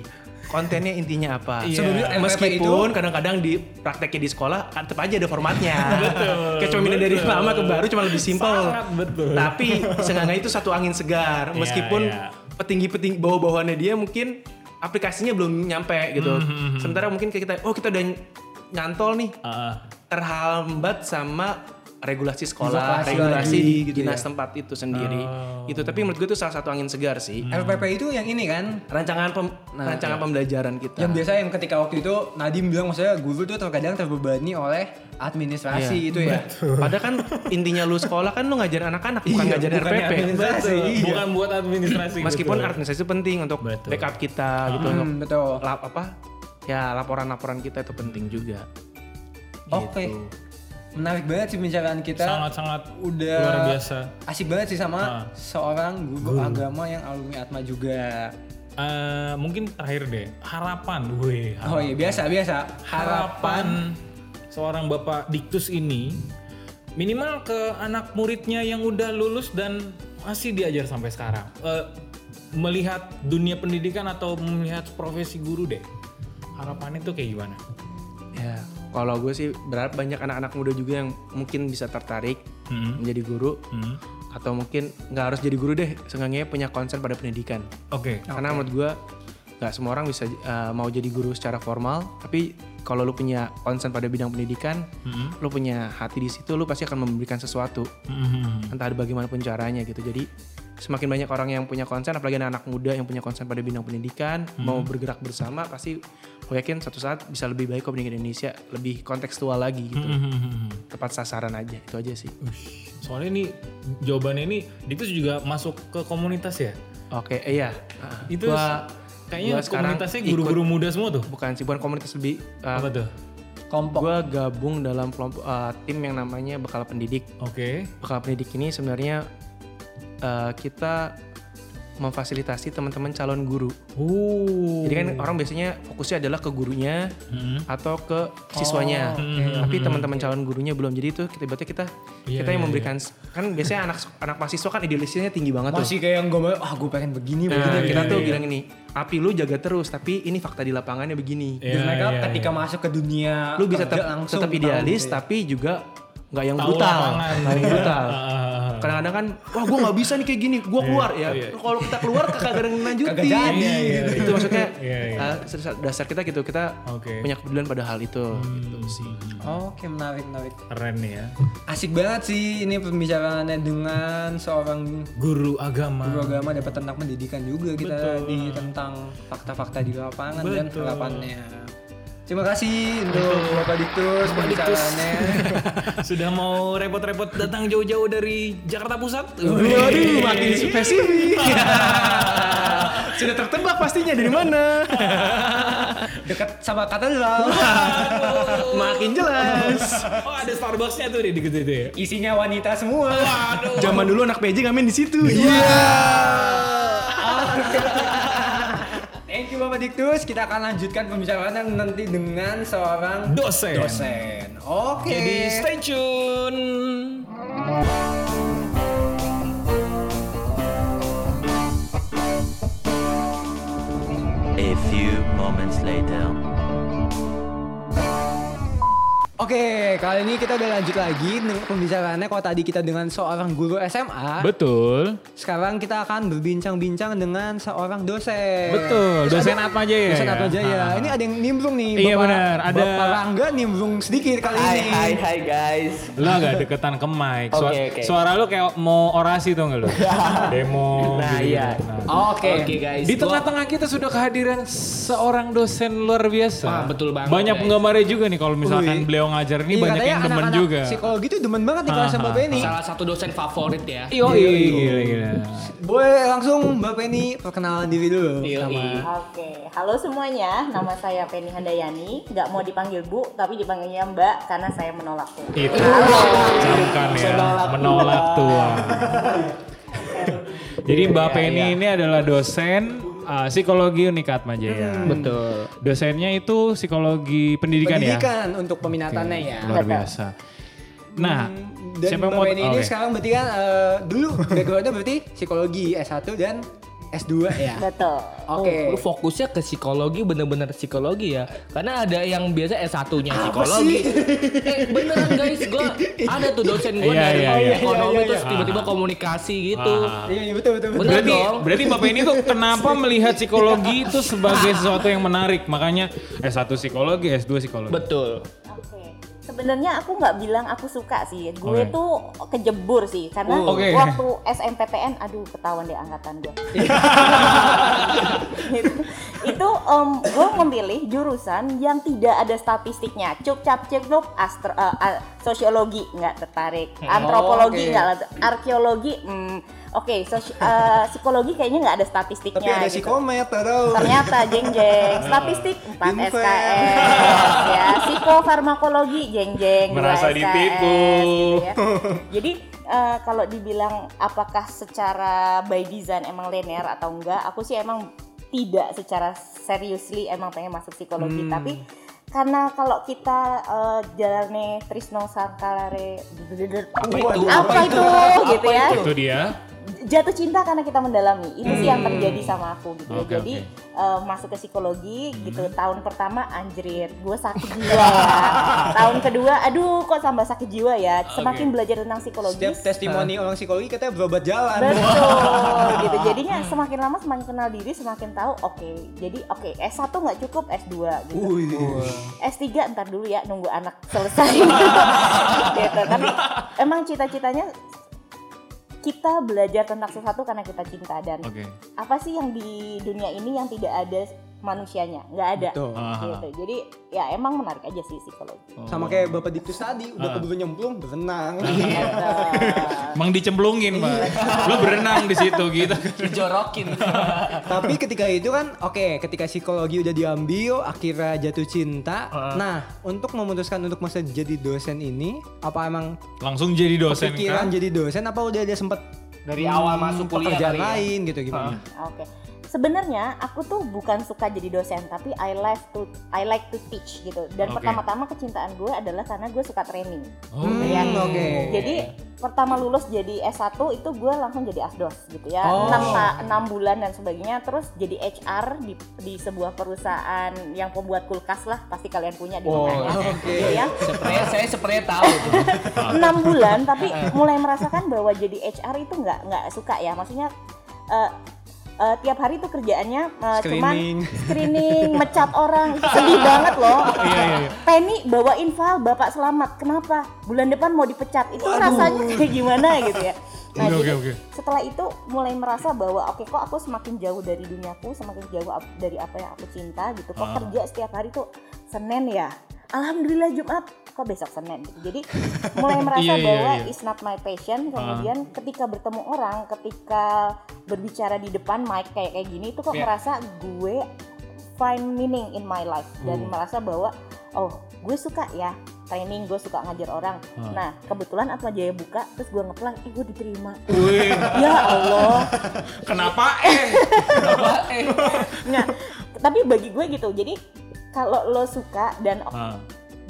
kontennya intinya apa? Iya. Sebelumnya Meskipun itu- kadang-kadang di prakteknya di sekolah kan tetap aja ada formatnya. Kayak cuma pindah dari lama ke baru cuma lebih simpel. Betul. Tapi seenggaknya itu satu angin segar. Iya, Meskipun iya. petinggi-petinggi bawah-bawahannya dia mungkin aplikasinya belum nyampe gitu. Hmm, Sementara mungkin kayak kita, oh kita udah nyantol nih ah. terhambat sama regulasi sekolah, Birokrasi regulasi lagi di gitu dinas ya. tempat itu sendiri. Oh. Itu tapi menurut gue itu salah satu angin segar sih. RPP itu yang ini kan Rancangan pem- Nah, rancangan pembelajaran kita. yang biasa yang ketika waktu itu Nadim bilang maksudnya guru tuh terkadang terbebani oleh administrasi Iya. itu ya. Padahal kan intinya lu sekolah kan lu ngajarin anak-anak bukan Iya, ngajarin RPP. administrasi. Betul. Iya. Bukan buat administrasi. Meskipun betul. administrasi itu penting untuk Betul. backup kita gitu untuk Hmm, betul. lap apa? Ya laporan-laporan kita itu penting juga. Oke. Gitu. Menarik banget sih pembicaraan kita. sangat-sangat udah luar biasa. Asik banget sih sama Ah. seorang guru, agama yang alumni Atma juga. Eh, mungkin terakhir deh, harapan, weh. Oh iya biasa biasa. harapan seorang bapak diktus ini minimal ke anak muridnya yang udah lulus dan masih diajar sampai sekarang Eh, melihat dunia pendidikan atau melihat profesi guru deh harapannya tuh kayak gimana Ya, kalau gue sih berharap banyak anak-anak muda juga yang mungkin bisa tertarik Hmm. menjadi guru Hmm. atau mungkin nggak harus jadi guru deh, seenggaknya punya konsen pada pendidikan. oke Karena menurut gue nggak semua orang bisa uh, mau jadi guru secara formal, tapi kalau lu punya konsen pada bidang pendidikan, Hmm. lu punya hati di situ, lu pasti akan memberikan sesuatu, Hmm. entah bagaimanapun caranya gitu. Jadi semakin banyak orang yang punya konsen, apalagi anak muda yang punya konsen pada bidang pendidikan, mau bergerak bersama, pasti gue yakin suatu saat bisa lebih baik kok pendidikan Indonesia, lebih kontekstual lagi gitu, Hmm. tepat sasaran aja, itu aja sih. Ush, soalnya ini jawabannya ini diktus juga masuk ke komunitas ya Oke, eh, iya. itu Gua- kayaknya gua komunitasnya guru-guru muda semua tuh bukan sih, bukan komunitas lebih uh, apa tuh Kelompok. Gue gabung dalam kelompok uh, tim yang namanya Bekal Pendidik. oke Bekal Pendidik ini sebenarnya uh, kita memfasilitasi teman-teman calon guru. uh Jadi kan orang biasanya fokusnya adalah ke gurunya Hmm. atau ke siswanya. Tapi teman-teman calon gurunya belum. Jadi itu kita berarti kita Iya, kita yang iya, memberikan kan biasanya anak anak mahasiswa kan idealisnya tinggi banget tuh. Masih kayak yang gue mau, ah gue pengen begini Nah, begini. kita iya, tuh iya. bilang ini, api lu jaga terus, tapi ini fakta di lapangannya begini. Iya, Dan mereka iya, ketika iya. masuk ke dunia Lu bisa tetap langsung tetap tahu idealis, gitu ya. tapi juga nggak yang brutal, nggak yang brutal. Kadang-kadang kan, wah gue nggak bisa nih kayak gini, gue keluar ya. iya. Kalau kita keluar kagak ada yang lanjutin. Kagak jadi, Iya, iya, gitu. iya. Itu maksudnya Iya, iya. uh, dasar kita gitu, kita. Hmm. punya kepedulian pada hal itu. Gitu sih. Oke menarik menarik. keren nih ya Asik banget sih ini pembicaraannya dengan seorang guru agama guru agama dapat tentang pendidikan juga kita Betul. di tentang fakta-fakta di lapangan dan harapannya. Terima kasih untuk Bapak Diktus pembicaraannya. sudah mau repot-repot datang jauh-jauh dari Jakarta Pusat Waduh, makin spesifik. Sudah tertebak pastinya dari mana. Dekat sama katedral. makin jelas. oh ada Starbucksnya tuh di deket itu ya Isinya wanita semua. Waduh. Zaman dulu anak PJ ngamen di situ. Iya. Thank you Bapak Diktus. Kita akan lanjutkan pembicaraan yang nanti dengan seorang dosen dosen. Oke. jadi stay tune A few moments later. Oke, kali ini kita udah lanjut lagi dengan pembicaraannya. Kalau tadi kita dengan seorang guru SMA, betul sekarang kita akan berbincang-bincang dengan seorang dosen. betul dosen apa aja ya Dosen apa aja ya? Ini ada yang nimbrung nih. Iya, benar. Ada- Bapak Rangga nimbrung sedikit kali Hai ini. hai hai guys. lo agak deketan ke mic Sua- Oke, oke. suara lu kayak mau orasi tuh nggak lu demo Nah gitu. iya. Nah. Oke. Oke guys. Di tengah-tengah kita sudah kehadiran seorang dosen luar biasa. Ah, betul banget, Banyak guys. penggemarnya juga nih kalau misalkan Wih. beliau ngajar ini Iya, banyak yang demen juga. Psikologi tuh demen banget nih kelas Ah, Mbak ah, Penny. Salah satu dosen favorit ya. Yo, gila, gila. Boleh langsung Mbak Penny perkenalan diri dulu sama Oke, halo semuanya. Nama saya Penny Handayani. Nggak mau dipanggil Bu, tapi dipanggilnya Mbak karena saya menolak Bu. Itu camkan ya, menolak tua. Jadi Mbak Penny ini adalah dosen uh, psikologi Unikat Majaya. Betul. Dosennya itu psikologi pendidikan, ya. pendidikan untuk peminatannya ya. Luar biasa. Nah, Dan siapa Mbak mau ini oke. sekarang berarti kan eh, dulu backgroundnya berarti psikologi S1 dan S2 ya. Betul. Oke. Oh, lu fokusnya ke psikologi bener-bener psikologi ya. Karena ada yang biasa S1-nya psikologi. eh beneran guys, gua ada tuh dosen gua Iya, dari iya, iya. ekonomi Iya, iya, terus iya. tiba-tiba komunikasi gitu. Ah. Iya, iya betul betul. betul. Bener Berarti, dong. berarti Bapak ini tuh kenapa melihat psikologi itu sebagai sesuatu yang menarik? Makanya S1 psikologi, S2 psikologi. Betul. Sebenarnya aku nggak bilang aku suka sih. Gue Oke. tuh kejebur sih karena Oh, oke. waktu SNPTN, aduh ketahuan deh angkatan gue. itu itu em, gue memilih jurusan yang tidak ada statistiknya. Cuk cap cek astro, eh, a- sosiologi nggak tertarik, antropologi oke. nggak, arkeologi, hmm, oke, sosi- eh, psikologi kayaknya nggak ada statistiknya. Tapi ada gitu. psikomet. Ternyata jeng jeng statistik 4 Invent. SKS ya psikofarmakologi jeng jeng Merasa SKS, ditipu. gitu ya. Jadi eh, kalau dibilang apakah secara by design emang linear atau enggak, aku sih emang tidak secara seriously emang pengen masuk psikologi Hmm. tapi karena kalau kita jalannya Trisno Sangkalare Apa itu? apa itu gitu ya Itu dia. Jatuh cinta karena kita mendalami. Itu sih yang terjadi sama aku gitu. Ya. Oke, jadi oke. eh, masuk ke psikologi gitu tahun pertama anjrit gue sakit jiwa. Ya tahun kedua aduh kok tambah sakit jiwa ya? Semakin belajar tentang psikologi Setiap testimoni orang psikologi katanya berobat jalan. betul gitu. Jadinya semakin lama semakin kenal diri semakin tahu oke jadi oke S1 nggak cukup S2 gitu. Wih. S3 ntar dulu ya nunggu anak selesai. Gitu tapi emang cita-citanya kita belajar tentang sesuatu karena kita cinta dan Oke. apa sih yang di dunia ini yang tidak ada manusianya nggak ada Betul. Gitu jadi ya emang menarik aja sih psikologi Sama kayak Bapak Diktus tadi, udah keburu nyemplung, berenang. Emang dicemplungin, Pak. Lo berenang di situ gitu. Dijorokin. Tapi ketika itu kan, oke, ketika psikologi udah diambil, akhirnya jatuh cinta. Nah, untuk memutuskan untuk masa jadi dosen ini, apa emang Langsung jadi dosen pikiran kan? jadi dosen apa udah ada sempet Dari awal masuk kuliah pekerjaan kali ya. lain gitu gimana? Oke. Sebenarnya aku tuh bukan suka jadi dosen, tapi I like to I like to teach gitu. Dan Oke. pertama-tama kecintaan gue adalah karena gue suka training. Oh. Hmm, ya. oke. Jadi pertama lulus jadi S1 itu gue langsung jadi asdos gitu ya. Oh. 6 6 bulan dan sebagainya terus jadi HR di di sebuah perusahaan yang pembuat kulkas lah, pasti kalian punya di Oh, rumahnya. oke. Gitu ya. Sepertinya saya sepertinya tahu enam bulan tapi mulai merasakan bahwa jadi HR itu nggak nggak suka ya maksudnya eh, eh, tiap hari tuh kerjaannya eh, cuman Screening. screening mecat orang. Itu sedih banget loh. Iya, iya, iya. Penny bawain file bapak selamat. Kenapa? Bulan depan mau dipecat. Itu rasanya kayak gimana gitu ya? Nah Oke, jadi oke, oke. setelah itu mulai merasa bahwa oke kok aku semakin jauh dari duniaku semakin jauh dari apa yang aku cinta gitu. Kok Ah. kerja setiap hari tuh Senin ya Alhamdulillah Jumat kok besok Senin. Jadi mulai merasa Iya, iya, bahwa iya. it's not my passion. Kemudian ketika bertemu orang, ketika berbicara di depan mic kayak kayak gini itu kok Iya. merasa gue find meaning in my life dan merasa bahwa oh gue suka ya training gue suka ngajar orang. Ah. Nah kebetulan Atma Jaya buka terus gue ngeplan, ih gue diterima. Wih, ya Allah. kenapa eh? Nggak, tapi bagi gue gitu. Jadi kalau lo suka dan Ah,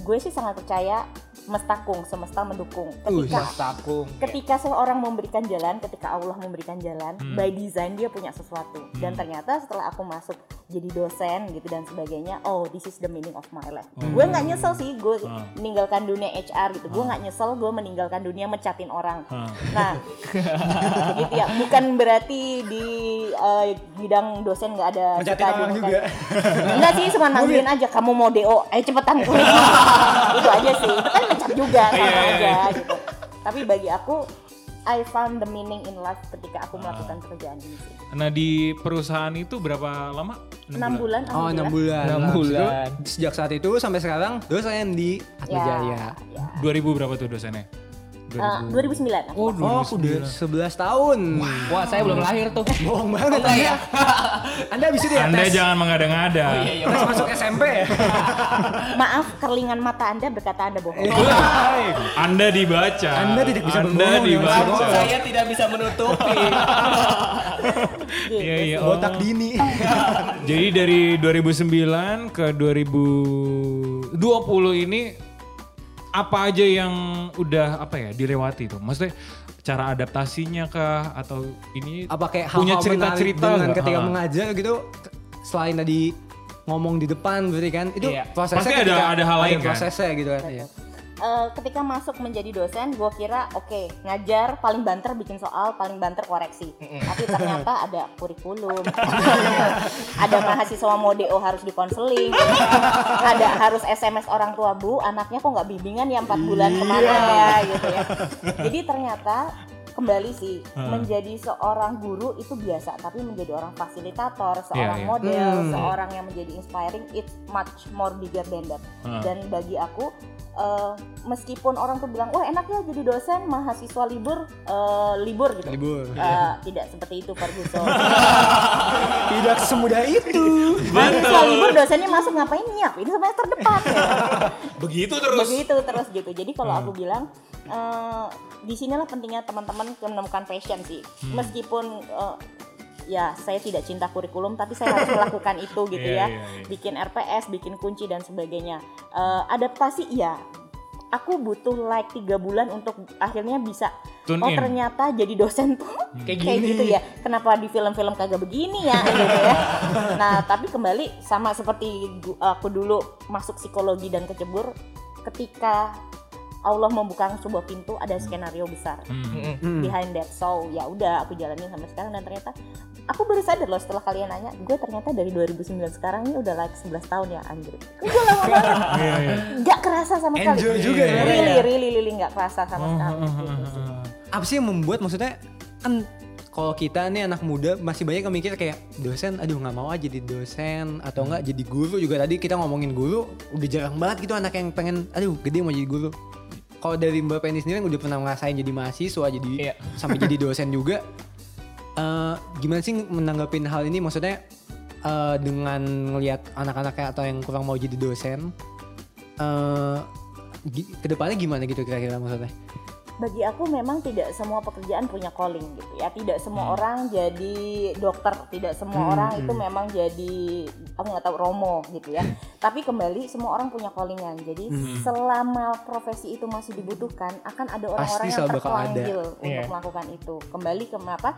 gue sih sangat percaya mestakung semesta mendukung. Ketika Takung. ketika seorang memberikan jalan ketika Allah memberikan jalan Hmm. by design dia punya sesuatu. Dan ternyata setelah aku masuk jadi dosen gitu dan sebagainya oh this is the meaning of my life. Gue nggak nyesel sih gue Hmm. meninggalkan dunia HR gitu. Gue nggak nyesel gue meninggalkan dunia mencatin orang. Ah. nah gitu ya. Bukan berarti di eh, bidang dosen nggak ada Mencatin suka orang juga. enggak sih cuma manggilin aja kamu mau DO ayo cepetan. Itu aja sih. Itu kan mencat juga sama Iya, iya, aja iya. gitu tapi bagi aku I found the meaning in life ketika aku melakukan pekerjaan ini sih. Nah di perusahaan itu berapa lama? Enam bulan, Oh, enam alhamdulillah. bulan. Enam Habis itu, bulan. Sejak saat itu sampai sekarang dosen di Atma Ya, Jaya. ya. 2000 berapa tuh dosennya? Eh, 2009. aku Oh, Oh, udah 11 tahun. Wah, saya belum lahir tuh. Bohong banget Enggak ya? Anda bisa dia Anda tes. jangan mengada-ngada. Tes masuk SMP ya? Maaf, kerlingan mata Anda berkata Anda bohong. Anda dibaca. Anda tidak bisa Anda berbohong dengan dibaca. saya. Saya tidak bisa menutupi. Gitu. Iya iya. oh. Botak dini. Jadi dari 2009 ke 2020 ini apa aja yang udah apa ya dilewati tuh? Maksudnya cara adaptasinya kah atau ini Apa kayak punya hal-hal cerita-cerita dengan nggak? ketika Ha. mengajar gitu selain tadi ngomong di depan berarti kan itu Iya. prosesnya Pasti ada- ketika- ada hal lain kan? prosesnya gitu kan iya. Eh, ketika masuk menjadi dosen, gue kira oke ngajar paling banter bikin soal, paling banter koreksi. Tapi ternyata ada kurikulum, ada mahasiswa mau DO harus dikonseling, ada harus SMS orang tua bu, anaknya kok nggak bimbingan ya empat bulan ke mana ya gitu ya. Jadi ternyata kembali sih menjadi seorang guru itu biasa, tapi menjadi orang fasilitator, seorang iya. model, Hmm. seorang yang menjadi inspiring, it's much more bigger than that. Hmm. Dan bagi aku eh, meskipun orang tuh bilang wah enak ya jadi dosen mahasiswa libur eh, libur gitu Libur. Eh, tidak seperti itu Ferguson Tidak semudah itu. mahasiswa libur dosennya masuk ngapain nyiap ini semester depan ya. Begitu terus. begitu terus gitu jadi kalau aku bilang eh, di sinilah pentingnya teman-teman menemukan passion sih meskipun eh, ya saya tidak cinta kurikulum tapi saya harus melakukan itu gitu Iya, ya iya, iya. bikin RPS bikin kunci dan sebagainya Eh, adaptasi iya aku butuh like tiga bulan untuk akhirnya bisa Tune oh in. ternyata jadi dosen tuh Kayak kayak gini. gitu ya kenapa di film-film kagak begini ya gitu ya nah tapi kembali sama seperti aku dulu masuk psikologi dan kecebur ketika Allah membuka sebuah pintu ada skenario besar Hmm. Hmm. behind that so ya udah aku jalanin sampai sekarang dan ternyata aku baru sadar loh setelah kalian nanya gue ternyata dari 2009 sekarang ini udah like 11 tahun ya anjir gue lama banget Iya iya. nggak kerasa sama sekali Enjoy juga ya. really really really nggak kerasa sama sekali gitu sih. Apa sih yang membuat maksudnya kan kalau kita nih anak muda masih banyak yang mikir kayak dosen aduh nggak mau aja jadi dosen atau enggak jadi guru juga tadi kita ngomongin guru udah jarang banget gitu anak yang pengen aduh gede mau jadi guru kalau dari Mbak Penny sendiri yang udah pernah ngerasain jadi mahasiswa jadi Iya. sampai jadi dosen juga eh, gimana sih menanggapin hal ini maksudnya eh, dengan ngelihat anak-anaknya atau yang kurang mau jadi dosen gi- ke depannya gimana gitu kira-kira maksudnya bagi aku memang tidak semua pekerjaan punya calling gitu ya. Tidak semua orang jadi dokter tidak semua Hmm, orang itu memang jadi aku nggak tahu romo gitu ya. Tapi kembali semua orang punya callingan. Jadi selama profesi itu masih dibutuhkan akan ada orang-orang yang terpanggil untuk Iya. melakukan itu. Kembali ke apa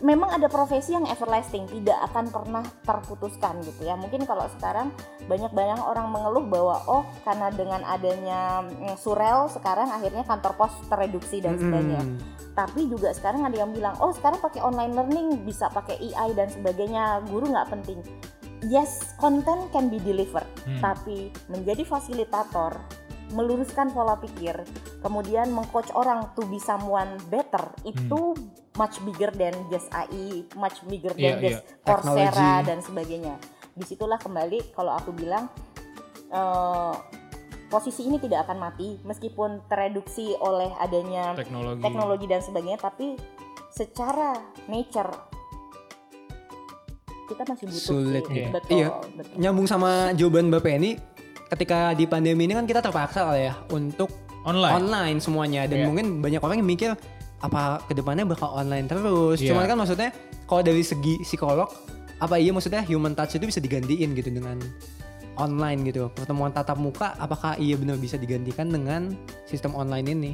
memang ada profesi yang everlasting tidak akan pernah terputuskan gitu ya mungkin kalau sekarang banyak-banyak orang mengeluh bahwa oh karena dengan adanya mm, surel sekarang akhirnya kantor pos tereduksi dan sebagainya Hmm. tapi juga sekarang ada yang bilang oh sekarang pakai online learning bisa pakai AI dan sebagainya guru nggak penting yes content can be delivered Hmm. tapi menjadi fasilitator meluruskan pola pikir kemudian mengcoach orang to be someone better itu much bigger than just AI much bigger than just iya. Coursera Teknologi. dan sebagainya di situlah kembali kalau aku bilang eh, posisi ini tidak akan mati meskipun tereduksi oleh adanya Teknologi. teknologi dan sebagainya tapi secara nature kita masih butuh Sulit sih. ya. betul, Iya. betul. Nyambung sama jawaban Bapak ini, ketika di pandemi ini kan kita terpaksa lah ya untuk Online. online semuanya dan Iya. mungkin banyak orang yang mikir apa ke depannya bakal online terus. Iya. Cuman kan maksudnya kalau dari segi psikolog apa iya maksudnya human touch itu bisa digantiin gitu dengan online gitu. Pertemuan tatap muka apakah iya benar bisa digantikan dengan sistem online ini?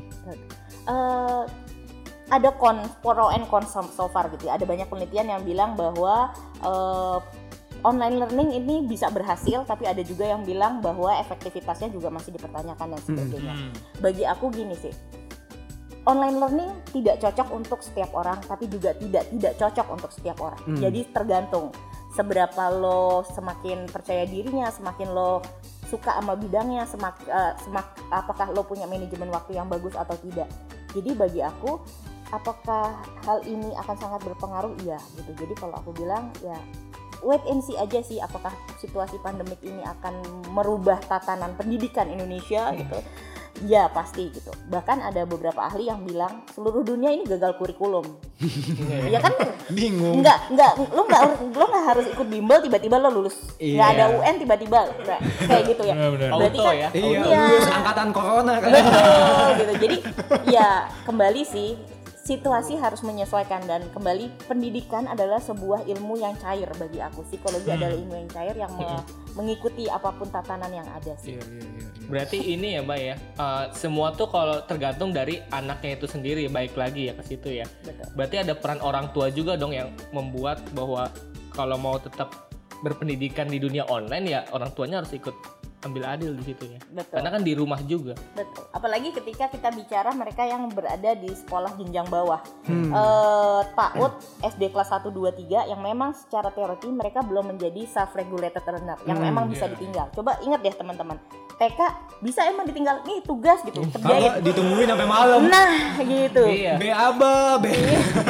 Eh, ada kon pro and con so far gitu ya. Ada banyak penelitian yang bilang bahwa eh, online learning ini bisa berhasil, tapi ada juga yang bilang bahwa efektivitasnya juga masih dipertanyakan dan sebagainya. Hmm. Bagi aku gini sih, online learning tidak cocok untuk setiap orang, tapi juga tidak tidak cocok untuk setiap orang. Hmm. Jadi tergantung seberapa lo semakin percaya dirinya, semakin lo suka sama bidangnya, semak, eh, semak apakah lo punya manajemen waktu yang bagus atau tidak. Jadi bagi aku apakah hal ini akan sangat berpengaruh? Iya, gitu. Jadi kalau aku bilang ya wait and see aja sih apakah situasi pandemik ini akan merubah tatanan pendidikan Indonesia gitu. Ya pasti gitu. Bahkan ada beberapa ahli yang bilang seluruh dunia ini gagal kurikulum. ya kan? Bingung. Enggak, enggak, lu enggak lu enggak harus ikut bimbel tiba-tiba lo lulus. Enggak Iya. ada UN tiba-tiba Enggak, kayak gitu ya. Benar-benar. Berarti Auto kan ya. Iya, Iya. lulus angkatan corona kan. betul gitu. Jadi ya kembali sih situasi harus menyesuaikan dan kembali pendidikan adalah sebuah ilmu yang cair bagi aku. Psikologi adalah ilmu yang cair yang me- mengikuti apa pun tatanan yang ada sih. Iya, iya, iya. iya. Berarti ini ya mbak ya, eh, semua tuh kalau tergantung dari anaknya itu sendiri, baik lagi ya ke situ ya. Betul. Berarti ada peran orang tua juga dong yang membuat bahwa kalau mau tetap berpendidikan di dunia online ya orang tuanya harus ikut ambil adil di situ ya. Betul. Karena kan di rumah juga. Betul. Apalagi ketika kita bicara mereka yang berada di sekolah jenjang bawah. Eh, PAUD SD kelas 1 2 3 yang memang secara teori mereka belum menjadi self regulated learner yang memang bisa ditinggal. Coba ingat deh teman-teman. TK bisa emang ditinggal nih tugas gitu. Kerjain. Kalau ditungguin sampai malam. Nah, gitu. Iya. B aba, B.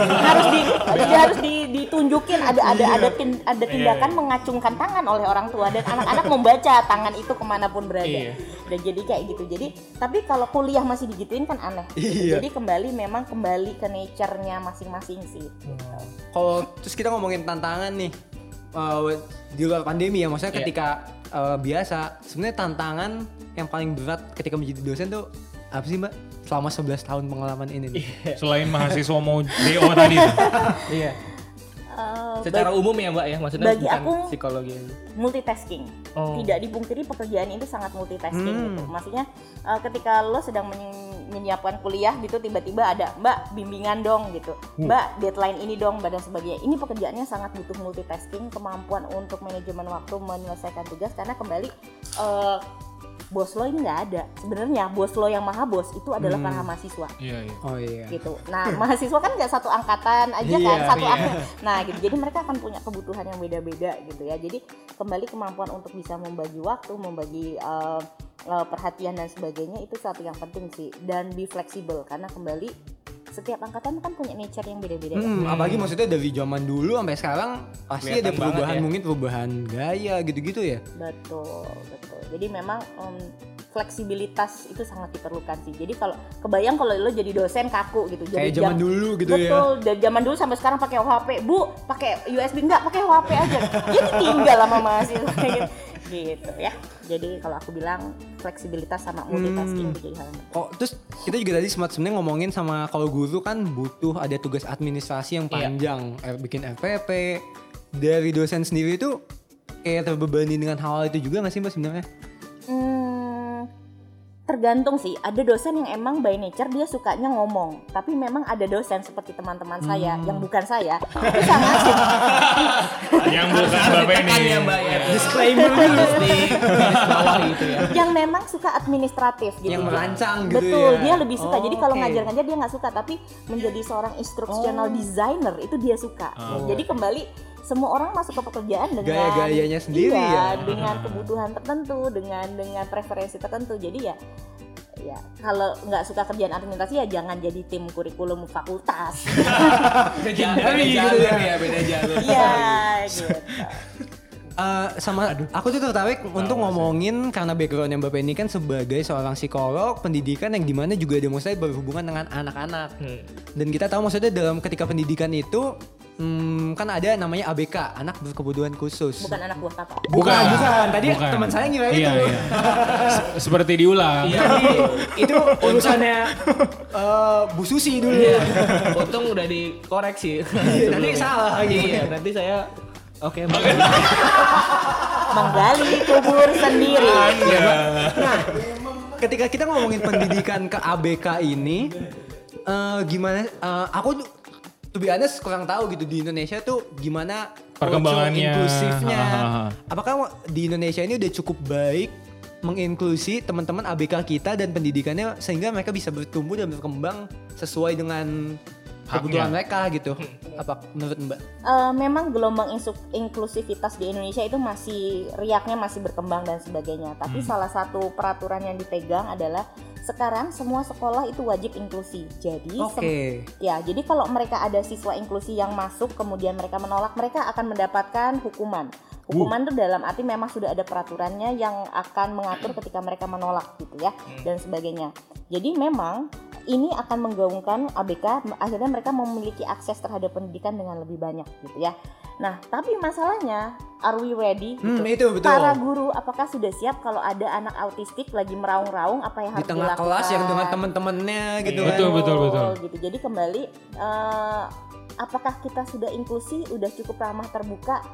harus di dia harus di- ditunjukin ada ada ada tin- ada tindakan mengacungkan tangan oleh orang tua dan anak-anak membaca tangan itu ke mana pun berada Iya. dan jadi kayak gitu jadi tapi kalau kuliah masih digituin kan aneh gitu. Iya. jadi kembali memang kembali ke nature-nya masing-masing sih Kalau terus kita ngomongin tantangan nih eh, di luar pandemi ya, maksudnya Iya. ketika eh, biasa, sebenarnya tantangan yang paling berat ketika menjadi dosen tuh apa sih mbak? Selama 11 tahun pengalaman ini nih. Selain mahasiswa mau DO tadi. Iya. Eh, Secara bagi- umum ya mbak ya, maksudnya bagi bukan aku- psikologi. multitasking. Oh. Tidak dipungkiri pekerjaan itu sangat multitasking Hmm. gitu. Maksudnya uh, ketika lo sedang men- menyiapkan kuliah gitu tiba-tiba ada Mbak bimbingan dong gitu. Mbak deadline ini dong dan sebagainya. Ini pekerjaannya sangat butuh multitasking, kemampuan untuk manajemen waktu menyelesaikan tugas karena kembali uh, bos lo ini nggak ada. Sebenarnya bos lo yang maha bos itu adalah para mahasiswa Iya, iya. Oh iya. gitu. Nah, mahasiswa kan nggak satu angkatan aja kan, Iya, satu iya. angkatan. Nah, gitu. Jadi mereka akan punya kebutuhan yang beda-beda gitu ya. Jadi kembali kemampuan untuk bisa membagi waktu, membagi uh, uh, perhatian dan sebagainya itu satu yang penting sih. Dan be fleksibel karena kembali setiap angkatan kan punya nature yang beda-beda. ya. Hmm, apalagi maksudnya dari zaman dulu sampai sekarang pasti ada perubahan ya. mungkin perubahan gaya gitu-gitu ya. Betul, betul. Jadi memang um, fleksibilitas itu sangat diperlukan sih. Jadi kalau kebayang kalau lo jadi dosen kaku gitu. Jadi Kayak zaman jam- dulu gitu ya. Betul, dari zaman dulu sampai sekarang pakai HP. Bu, pakai USB enggak, pakai HP aja. Jadi tinggal sama mahasiswa gitu. Gitu ya. Jadi kalau aku bilang fleksibilitas sama multitasking itu jadi hal yang. Oh, terus kita juga tadi sempat sebenarnya ngomongin sama kalau guru kan butuh ada tugas administrasi yang Iya. panjang, eh, bikin FPP. Dari dosen sendiri itu kayak terbebani dengan hal itu juga nggak sih mbak sebenarnya? Hmm, tergantung sih. Ada dosen yang emang by nature dia sukanya ngomong, tapi memang ada dosen seperti teman-teman saya yang bukan saya itu sangat Yang bukan Bapak ini. Tekan ya mbak ya. Disclaimer di garis bawah gitu ya. yang memang suka administratif gitu. Yang merancang gitu Betul, ya. dia lebih suka. Oh, Jadi kalau oke. ngajar-ngajar dia nggak suka, tapi menjadi seorang instructional designer itu dia suka. Jadi kembali semua orang masuk ke pekerjaan dengan Gaya-gayanya sendiri iya, ya. dengan kebutuhan tertentu, dengan dengan preferensi tertentu. Jadi ya ya kalau nggak suka kerjaan administrasi ya jangan jadi tim kurikulum fakultas. Beda jalur ya, beda jalur. Iya, gitu. Eh, sama aku tuh tertarik untuk ngomongin karena backgroundnya Mbak Penny kan sebagai seorang psikolog pendidikan yang di mana juga dia maksudnya berhubungan dengan anak-anak Hmm. dan kita tahu maksudnya dalam ketika pendidikan itu hmm, kan ada namanya ABK anak berkebutuhan khusus Bukan anak buah kakak. bukan, bukan. tadi Bukan. teman saya ngira Iya, itu iya. Se- Seperti diulang. Iya. itu urusannya eh, Bu Susi dulu Iya. Untung udah dikoreksi. nanti salah lagi. Iya, nanti saya Oke, Mbak. Menggali kubur sendiri. Nah, ketika kita ngomongin pendidikan ke ABK ini, eh, gimana? eh, aku to be honest kurang tahu gitu di Indonesia tuh gimana Perkembangannya. inklusifnya. Ha, ha, ha. Apakah di Indonesia ini udah cukup baik menginklusi teman-teman ABK kita dan pendidikannya sehingga mereka bisa bertumbuh dan berkembang sesuai dengan kebutuhan mereka gitu. Apa menurut Mbak? Eh, memang gelombang inklusivitas di Indonesia itu masih riaknya masih berkembang dan sebagainya. Tapi salah satu peraturan yang dipegang adalah sekarang semua sekolah itu wajib inklusi. Jadi sem- ya, jadi kalau mereka ada siswa inklusi yang masuk kemudian mereka menolak, mereka akan mendapatkan hukuman. Hukuman itu dalam arti memang sudah ada peraturannya yang akan mengatur ketika mereka menolak gitu ya dan sebagainya. Jadi memang ini akan menggaungkan ABK akhirnya mereka memiliki akses terhadap pendidikan dengan lebih banyak gitu ya. Nah, tapi masalahnya are we ready? Hmm, gitu. itu betul. Para guru apakah sudah siap kalau ada anak autistik lagi meraung-raung apa yang Di harus tengah dilakukan? kelas yang dengan teman-temannya gitu kan. Betul, betul, betul. Gitu. Jadi kembali eh, apakah kita sudah inklusi, udah cukup ramah terbuka?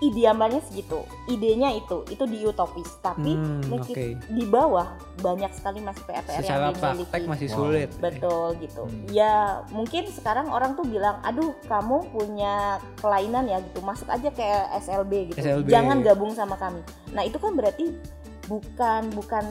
Idealnya segitu, idenya itu, itu di utopis. Tapi Hmm, mungkin oke. di bawah banyak sekali masih PR-PR Secara yang dimiliki. praktek masih Wow. sulit. Betul gitu. Hmm. Ya mungkin sekarang orang tuh bilang, aduh kamu punya kelainan ya gitu, masuk aja ke SLB gitu. SLB. Jangan gabung sama kami. Nah itu kan berarti bukan bukan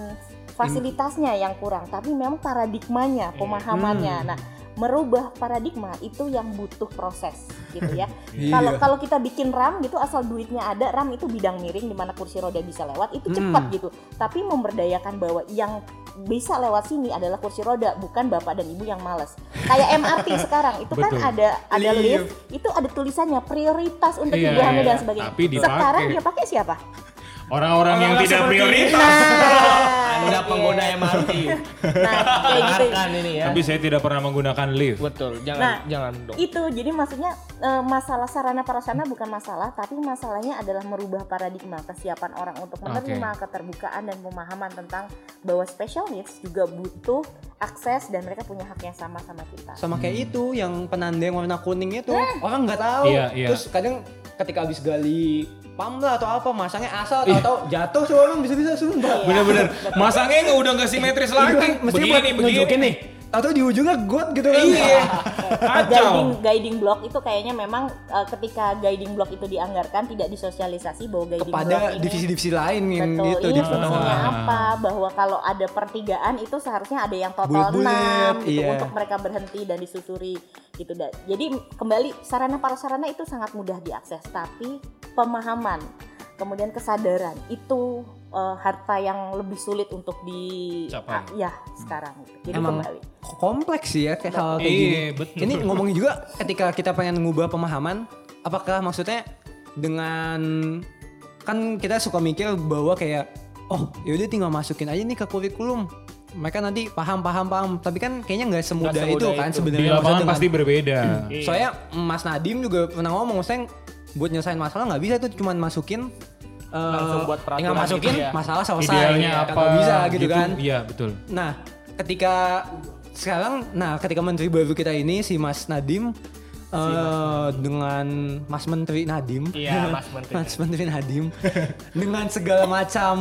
fasilitasnya yang kurang, tapi memang paradigmanya, pemahamannya. Hmm. Nah merubah paradigma itu yang butuh proses gitu ya. Iya. Kalau kalau kita bikin RAM gitu asal duitnya ada, RAM itu bidang miring di mana kursi roda bisa lewat, itu cepat Hmm. gitu. Tapi memberdayakan bahwa yang bisa lewat sini adalah kursi roda, bukan bapak dan ibu yang males. Kayak MRT sekarang itu kan Betul. ada ada Lift. lift, itu ada tulisannya prioritas untuk Iya, ibu hamil iya. dan sebagainya. Tapi dipakai. Sekarang dia pakai siapa? Orang-orang yang tidak prioritas. Nah, Anda iya. pengguna MRT. Nah, kayak gitu. Ini ya. Tapi saya tidak pernah menggunakan lift. Betul, jangan Nah, jangan dong. itu jadi maksudnya eh, masalah sarana prasarana bukan masalah tapi masalahnya adalah merubah paradigma kesiapan orang untuk menerima keterbukaan dan pemahaman tentang bahwa special needs juga butuh akses dan mereka punya hak yang sama sama kita sama kayak itu yang penanda yang warna kuning itu orang nggak tahu Iya, iya. terus kadang ketika habis gali pam lah atau apa masangnya asal atau jatuh tuh orang bisa-bisa sumpah Bener-bener. Masangnya udah nggak simetris lagi. mesti buat Begini, begini. nih atau di ujungnya got gitu kan Iya. guiding guiding block itu kayaknya memang eh, ketika guiding block itu dianggarkan tidak disosialisasi bahwa guiding block kepada ini divisi-divisi lain yang Betul, gitu ini di fungsinya Ah. apa? Bahwa kalau ada pertigaan itu seharusnya ada yang total Bulet-bulet, 6 gitu iya. untuk mereka berhenti dan disusuri gitu. Jadi kembali sarana prasarana itu sangat mudah diakses, tapi pemahaman kemudian kesadaran itu eh, harta yang lebih sulit untuk di Capai. ah, ya sekarang gitu. Jadi Emang kembali. kompleks sih ya kayak hal kayak Iya, gini. betul. Ini ngomongin juga ketika kita pengen ngubah pemahaman, apakah maksudnya dengan kan kita suka mikir bahwa kayak oh yaudah tinggal masukin aja nih ke kurikulum. Mereka nanti paham paham paham, tapi kan kayaknya nggak semudah, itu semudah kan itu. Di sebenarnya. lapangan Maksudnya pasti berbeda. Iya. Soalnya Mas Nadim juga pernah ngomong, maksudnya buat nyelesain masalah nggak bisa tuh cuman masukin eh, Langsung buat peraturan tinggal masukin gitu ya. masalah selesai. Idealnya Kan apa? bisa gitu, kan. Iya betul. Nah, ketika sekarang, nah ketika menteri baru kita ini si Mas Nadim eh, dengan Mas Menteri Nadim, Iya, Mas Menteri. Mas Menteri Nadim dengan segala macam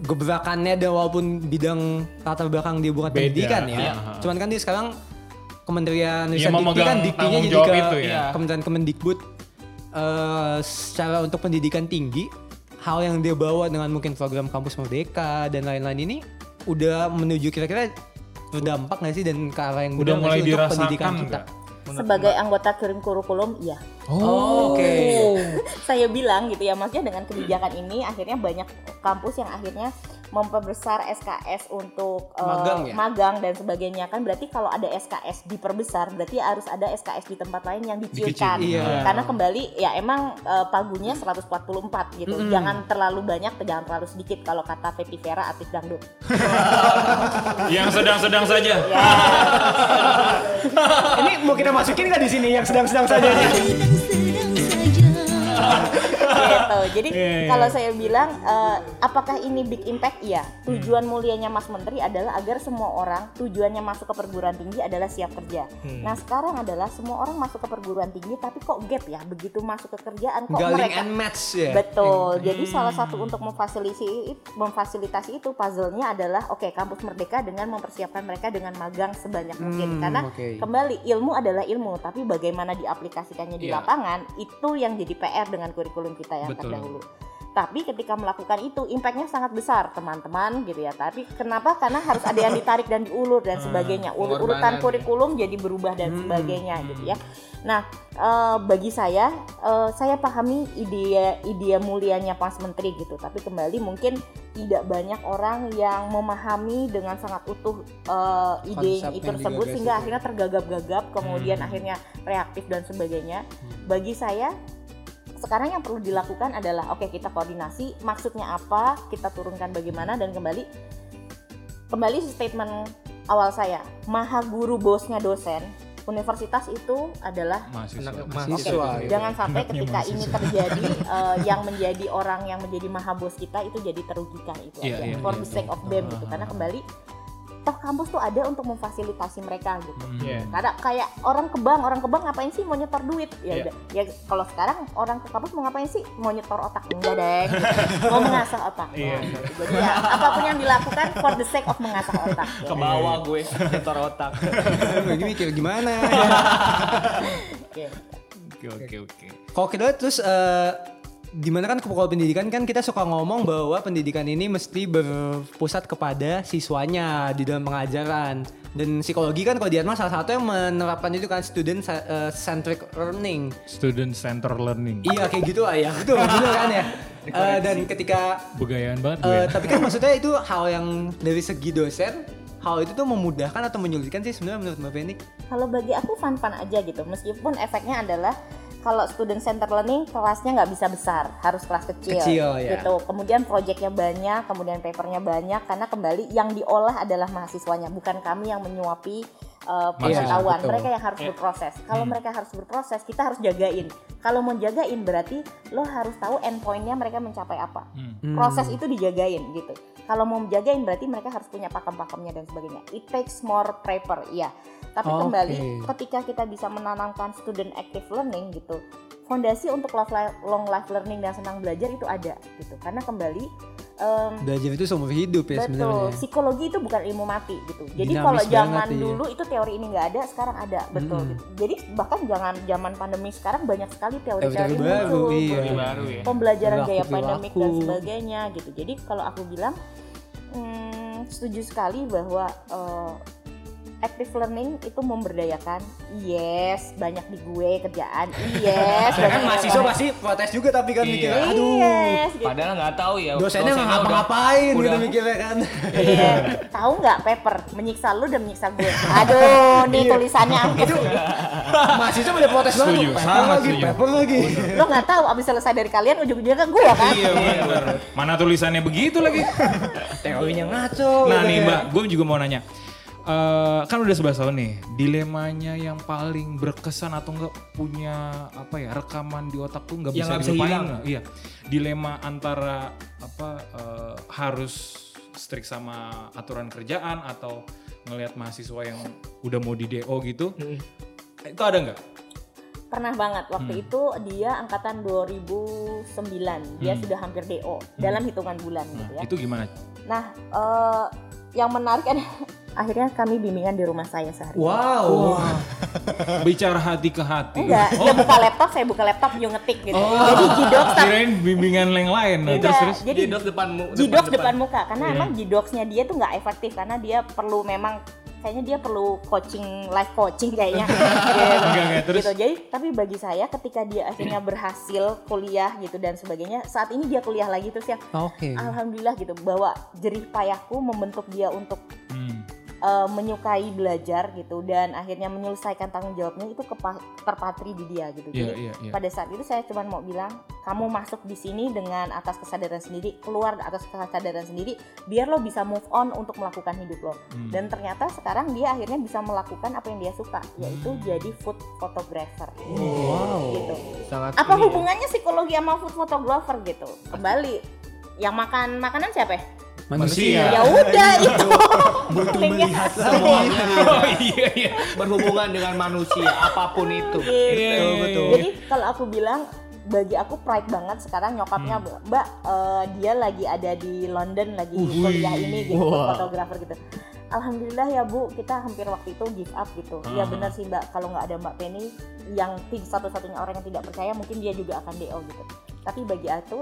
gebrakannya dan walaupun bidang latar belakang dia bukan Beda, pendidikan ya, iya. cuman kan dia sekarang Kementerian Iya, Riset Dikti memegang kan diktinya jadi ke itu ya. Kementerian Kemendikbud eh, secara untuk pendidikan tinggi hal yang dia bawa dengan mungkin program kampus merdeka dan lain-lain ini udah menuju kira-kira berdampak nggak sih dan ke arah yang Udah mulai sih untuk pendidikan kita? Sebagai anggota kirim kurikulum, iya. Oh, Oke. saya bilang gitu ya maksudnya dengan kebijakan ini akhirnya banyak kampus yang akhirnya memperbesar SKS untuk eh, Magang ya? magang dan sebagainya kan berarti kalau ada SKS diperbesar berarti harus ada SKS di tempat lain yang diciutkan Dikecil, iya. karena kembali ya emang eh, pagunya 144 gitu jangan terlalu banyak jangan terlalu sedikit kalau kata Pepi Vera Atif Dangdut Yang sedang-sedang saja. ya Ini mau kita masukin nggak di sini yang sedang-sedang saja? gitu. Jadi Iya, iya. kalau saya bilang eh, apakah ini big impact? Iya. Tujuan mulianya Mas Menteri adalah agar semua orang tujuannya masuk ke perguruan tinggi adalah siap kerja. Hmm. Nah sekarang adalah semua orang masuk ke perguruan tinggi tapi kok gap ya begitu masuk ke kerjaan kok Galing mereka and match ya. Betul. Jadi salah satu untuk memfasilitasi memfasilitasi itu puzzle-nya adalah oke kampus merdeka dengan mempersiapkan mereka dengan magang sebanyak mungkin Hmm, karena oke. kembali ilmu adalah ilmu tapi bagaimana diaplikasikannya di Iya. lapangan itu yang jadi PR dengan kurikulum kita yang Betul. terdahulu. Tapi ketika melakukan itu impactnya sangat besar teman-teman gitu ya. Tapi kenapa? Karena harus ada yang ditarik dan diulur dan sebagainya. Ur- urutan kurikulum jadi berubah dan Hmm, sebagainya gitu ya. Nah, eh, bagi saya, eh, saya pahami ide ide mulianya Mas Menteri gitu. Tapi kembali mungkin tidak banyak orang yang memahami dengan sangat utuh eh, ide Konsep itu tersebut sehingga itu. akhirnya tergagap-gagap kemudian Hmm. akhirnya reaktif dan sebagainya Hmm. bagi saya sekarang yang perlu dilakukan adalah oke kita koordinasi maksudnya apa kita turunkan bagaimana dan kembali kembali statement awal saya maha guru bosnya dosen universitas itu adalah mahasiswa. mahasiswa. Oke. jangan sampai ketika ini mahasiswa. terjadi eh, yang menjadi orang yang menjadi maha bos kita itu jadi terugikan itu Iya, aja iya, for iya. the sake of them gitu karena kembali toh kampus tuh ada untuk memfasilitasi mereka gitu Hmm. Iya. karena kayak orang kebang orang kebang ngapain sih mau nyetor duit ya Iya. udah ya kalau sekarang orang ke kampus mau ngapain sih mau nyetor otak enggak deh mau mengasah otak Iya. Nah, gitu. jadi ya apa pun yang dilakukan for the sake of mengasah otak ya. Ke bawah gue, nyetor otak. Lagi mikir gimana. Oke. Oke oke oke. Kalau kita terus eh di mana kan kalau pendidikan kan kita suka ngomong bahwa pendidikan ini mesti berpusat kepada siswanya di dalam pengajaran dan psikologi kan kalau di Atma salah satu yang menerapkan itu kan student eh, centric learning Student center learning. iya kayak gitu lah ya betul betul kan ya Eh, dan ketika Begayaan banget gue. eh, ya. tapi kan maksudnya itu hal yang dari segi dosen hal itu tuh memudahkan atau menyulitkan sih sebenarnya menurut Mbak Penny Kalau bagi aku fun-fun aja gitu, meskipun efeknya adalah kalau student center learning kelasnya nggak bisa besar, harus kelas kecil, Kecil, ya. gitu. Kemudian proyeknya banyak, kemudian papernya banyak, karena kembali yang diolah adalah mahasiswanya, bukan kami yang menyuapi uh, pengetahuan. betul. mereka yang harus berproses. Kalau Hmm. mereka harus berproses, kita harus jagain. Kalau mau jagain berarti lo harus tahu endpointnya mereka mencapai apa. Hmm. Proses itu dijagain gitu. Kalau mau menjagain berarti mereka harus punya pakem-pakemnya dan sebagainya. It takes more prepper, iya. Tapi Oke. kembali ketika kita bisa menanamkan student active learning gitu, fondasi untuk life- long life learning dan senang belajar itu ada gitu. Karena kembali em, belajar itu seumur hidup ya Betul, sebenarnya psikologi itu bukan ilmu mati gitu. Jadi Dinamis kalau zaman banget, iya. dulu itu teori ini nggak ada, sekarang ada, betul. Mm-mm. gitu. Jadi bahkan jangan zaman pandemi sekarang banyak sekali teori-teori baru, muncul, iya. Teori baru ya. pembelajaran gaya pandemik dan sebagainya gitu. Jadi kalau aku bilang hmm, setuju sekali bahwa eh, active learning itu memberdayakan. Yes, banyak di gue kerjaan. Yes, kan banyak mahasiswa pasti protes juga tapi kan Iya. mikirnya aduh Yes, gitu. Padahal nggak tahu ya. dosennya nggak udah- ngapa-ngapain gitu udah- mikirnya kan Iya, tahu nggak paper menyiksa lu dan menyiksa gue. Aduh, nih Iya. tulisannya apa sih? mahasiswa pada protes banget Setuju, paper sangat lagi setuju. paper lagi Lo nggak tahu abis selesai dari kalian ujung-ujungnya ke gue kan? Iya benar. Mana tulisannya begitu lagi? teorinya ngaco Nah gitu nih ya. Mbak, gue juga mau nanya. Eh, kan udah 11 tahun nih, dilemanya yang paling berkesan atau enggak punya apa ya rekaman di otak tuh nggak bisa dilupain? Iya, dilema antara apa eh, harus strict sama aturan kerjaan atau ngelihat mahasiswa yang udah mau di DO gitu, itu ada nggak? Pernah banget waktu Hmm. itu dia angkatan 2009 dia Hmm. sudah hampir DO dalam hitungan bulan Nah, gitu ya. itu gimana? Nah eh, yang menarik akhirnya kami bimbingan di rumah saya sehari. wow Bicara hati ke hati. Enggak, dia buka laptop, saya buka laptop, dia ngetik gitu. Jadi jidoks tapi Kirain bimbingan yang lain. Nah, terus terus. jadi Jidoks depanmu. jidoks depan, muka karena Iya. emang jidoksnya dia tuh nggak efektif karena dia perlu memang kayaknya dia perlu coaching life coaching kayaknya gitu. Enggak, enggak, terus? Gitu. jadi tapi bagi saya ketika dia akhirnya berhasil kuliah gitu dan sebagainya saat ini dia kuliah lagi terus ya oke alhamdulillah gitu bahwa jerih payahku membentuk dia untuk Hmm. Eh, menyukai belajar gitu dan akhirnya menyelesaikan tanggung jawabnya itu terpatri di dia gitu Iya, jadi iya, iya. pada saat itu saya cuma mau bilang kamu masuk di sini dengan atas kesadaran sendiri keluar atas kesadaran sendiri biar lo bisa move on untuk melakukan hidup lo Hmm. dan ternyata sekarang dia akhirnya bisa melakukan apa yang dia suka yaitu jadi food photographer wow gitu Sangat apa ini ya. hubungannya psikologi sama food photographer gitu kembali yang makan makanan siapa ya? Manusia. ya udah itu butuh melihat asli. Semuanya Oh iya iya. berhubungan dengan manusia apa pun itu. Gitu. betul. Jadi kalau aku bilang bagi aku pride banget sekarang nyokapnya Mbak eh, dia lagi ada di London lagi kuliah ini gitu fotografer gitu. Alhamdulillah ya Bu kita hampir waktu itu give up gitu. Ya Ah. benar sih Mbak kalau nggak ada Mbak Penny yang satu-satunya orang yang tidak percaya mungkin dia juga akan DO gitu. Tapi bagi aku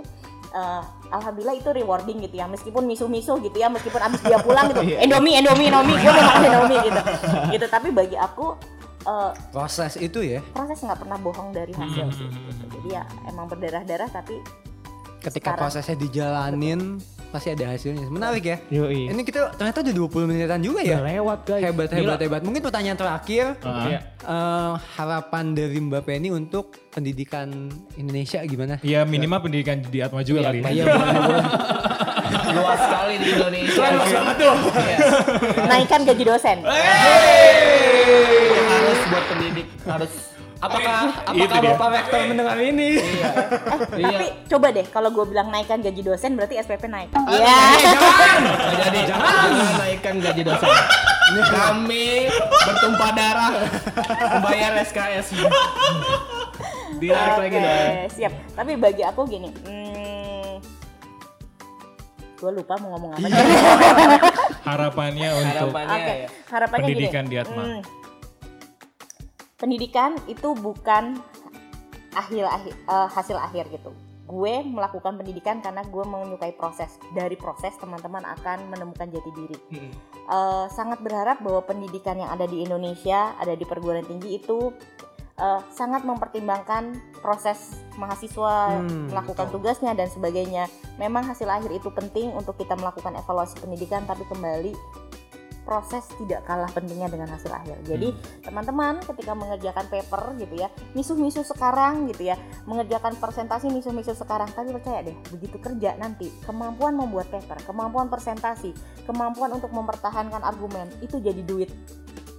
eh, alhamdulillah itu rewarding gitu ya meskipun misu-misu gitu ya meskipun abis dia pulang gitu Indomie Indomie Indomie gue mau makan Indomie gitu gitu tapi bagi aku eh, proses itu ya proses nggak pernah bohong dari hasil Hmm. sih gitu. jadi ya emang berdarah darah tapi ketika Sekarang. prosesnya dijalanin pasti ada hasilnya. Menarik ya. Yoi. Ini kita ternyata udah 20 menitan juga ya. Udah lewat guys. Hebat, Gila. hebat, hebat. Mungkin pertanyaan terakhir. Iya. eh, harapan dari Mbak Penny untuk pendidikan Indonesia gimana? Ya minimal pendidikan di Atma juga kali. Iya, boleh, boleh. Luas sekali di Indonesia. Iya. Naikkan gaji dosen. harus buat pendidik harus Apakah Itu apakah dia. Bapak Rektor mendengar ini? Iya. Tapi coba deh kalau gue bilang naikkan gaji dosen berarti SPP naik. Iya. Nggak jadi jangan naikkan gaji dosen. Kami bertumpah darah membayar SKS. Ditarik lagi Oke, dong. siap. Tapi bagi aku gini, hmm, gue lupa mau ngomong apa. Iya. Harapannya untuk Harapannya ya. harapannya Pendidikan gini. di Atma. hmm, pendidikan itu bukan akhir akhir eh, hasil akhir gitu. Gue melakukan pendidikan karena gue menyukai proses. Dari proses teman-teman akan menemukan jati diri. Hmm. Eh, sangat berharap bahwa pendidikan yang ada di Indonesia, ada di perguruan tinggi itu eh, sangat mempertimbangkan proses mahasiswa Hmm, melakukan tugasnya dan sebagainya. Memang hasil akhir itu penting untuk kita melakukan evaluasi pendidikan, tapi kembali proses tidak kalah pentingnya dengan hasil akhir. Jadi teman-teman ketika mengerjakan paper gitu ya, misuh-misuh sekarang gitu ya, mengerjakan presentasi misuh-misuh sekarang, tapi percaya deh, begitu kerja nanti kemampuan membuat paper, kemampuan presentasi, kemampuan untuk mempertahankan argumen itu jadi duit.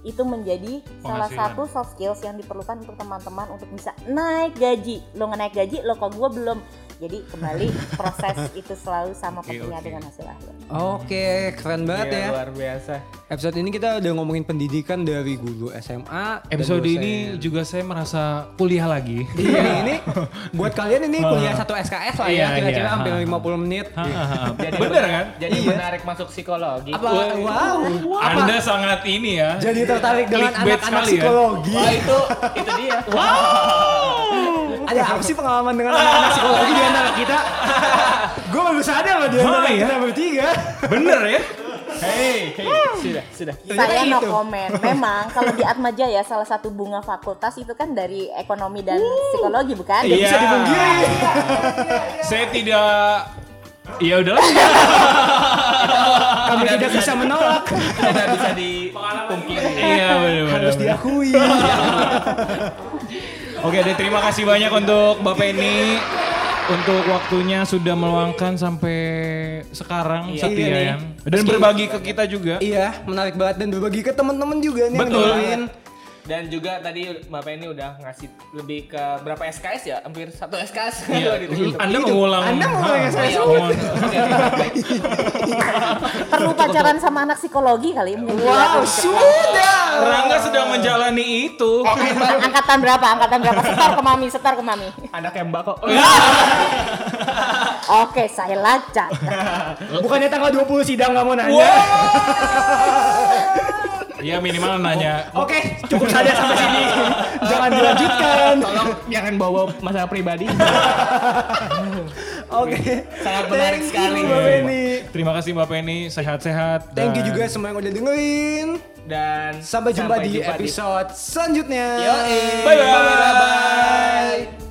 Itu menjadi salah satu soft skills yang diperlukan untuk teman-teman untuk bisa naik gaji. Lo naik gaji, lo kok gue belum. Jadi kembali proses itu selalu sama pentingnya oke. dengan hasil akhir. Oke, keren banget Iya, ya. luar biasa. Episode ini kita udah ngomongin pendidikan dari guru SMA. episode dosen. ini juga saya merasa kuliah lagi. Iya, ini buat kalian ini kuliah satu SKS lah ya, Iya, kira-kira iya. hampir 50 menit. Jadi Bener kan? Jadi Iya. menarik masuk psikologi. Apa? Wow. Anda sangat ini ya. Jadi tertarik dengan anak-anak ya. psikologi. Wah itu itu dia. Ada apa sih pengalaman dengan anak-anak psikologi di antara kita? Gue baru sadar loh di antara ya? kita bertiga. Bener ya? Hei, hei, sudah, sudah. Saya no itu. comment. Memang kalau di Atma Jaya salah satu bunga fakultas itu kan dari ekonomi dan psikologi bukan? Iya. Bisa dipungkiri. Saya tidak Ya udahlah. Kami tidak bisa menolak. Tidak bisa dipungkiri. Iya benar. Harus diakui. Oke deh terima kasih banyak untuk Bapak ini untuk waktunya sudah meluangkan sampai sekarang Iya. setia Iya ya. Dan berbagi ke kita juga. Iya, menarik banget dan berbagi ke teman-teman juga nih. yang Betul. Dan juga tadi Bapak ini udah ngasih lebih ke berapa SKS ya? Hampir satu SKS. Iya. Dihitung. Anda mengulang. Anda mengulang SKS. iya. Perlu pacaran sama anak psikologi kali mungkin. Wow, sudah. Rangga sedang menjalani itu. Angkatan berapa? Angkatan berapa? Setar ke mami, setar ke mami. Anaknya Mbak kok. Oke, saya lacak. Bukannya tanggal 20 sidang nggak mau nanya. Ya minimal nanya. Oke, cukup saja sampai sini. Jangan dilanjutkan. Tolong jangan bawa masalah pribadi. Oke. Sangat menarik Thank sekali. Mbak Penny. Terima kasih Mbak Penny, sehat-sehat. Thank you dan- juga semua yang udah dengerin. Dan Sampai jumpa di episode selanjutnya. Yoi. Bye-bye. Bye-bye.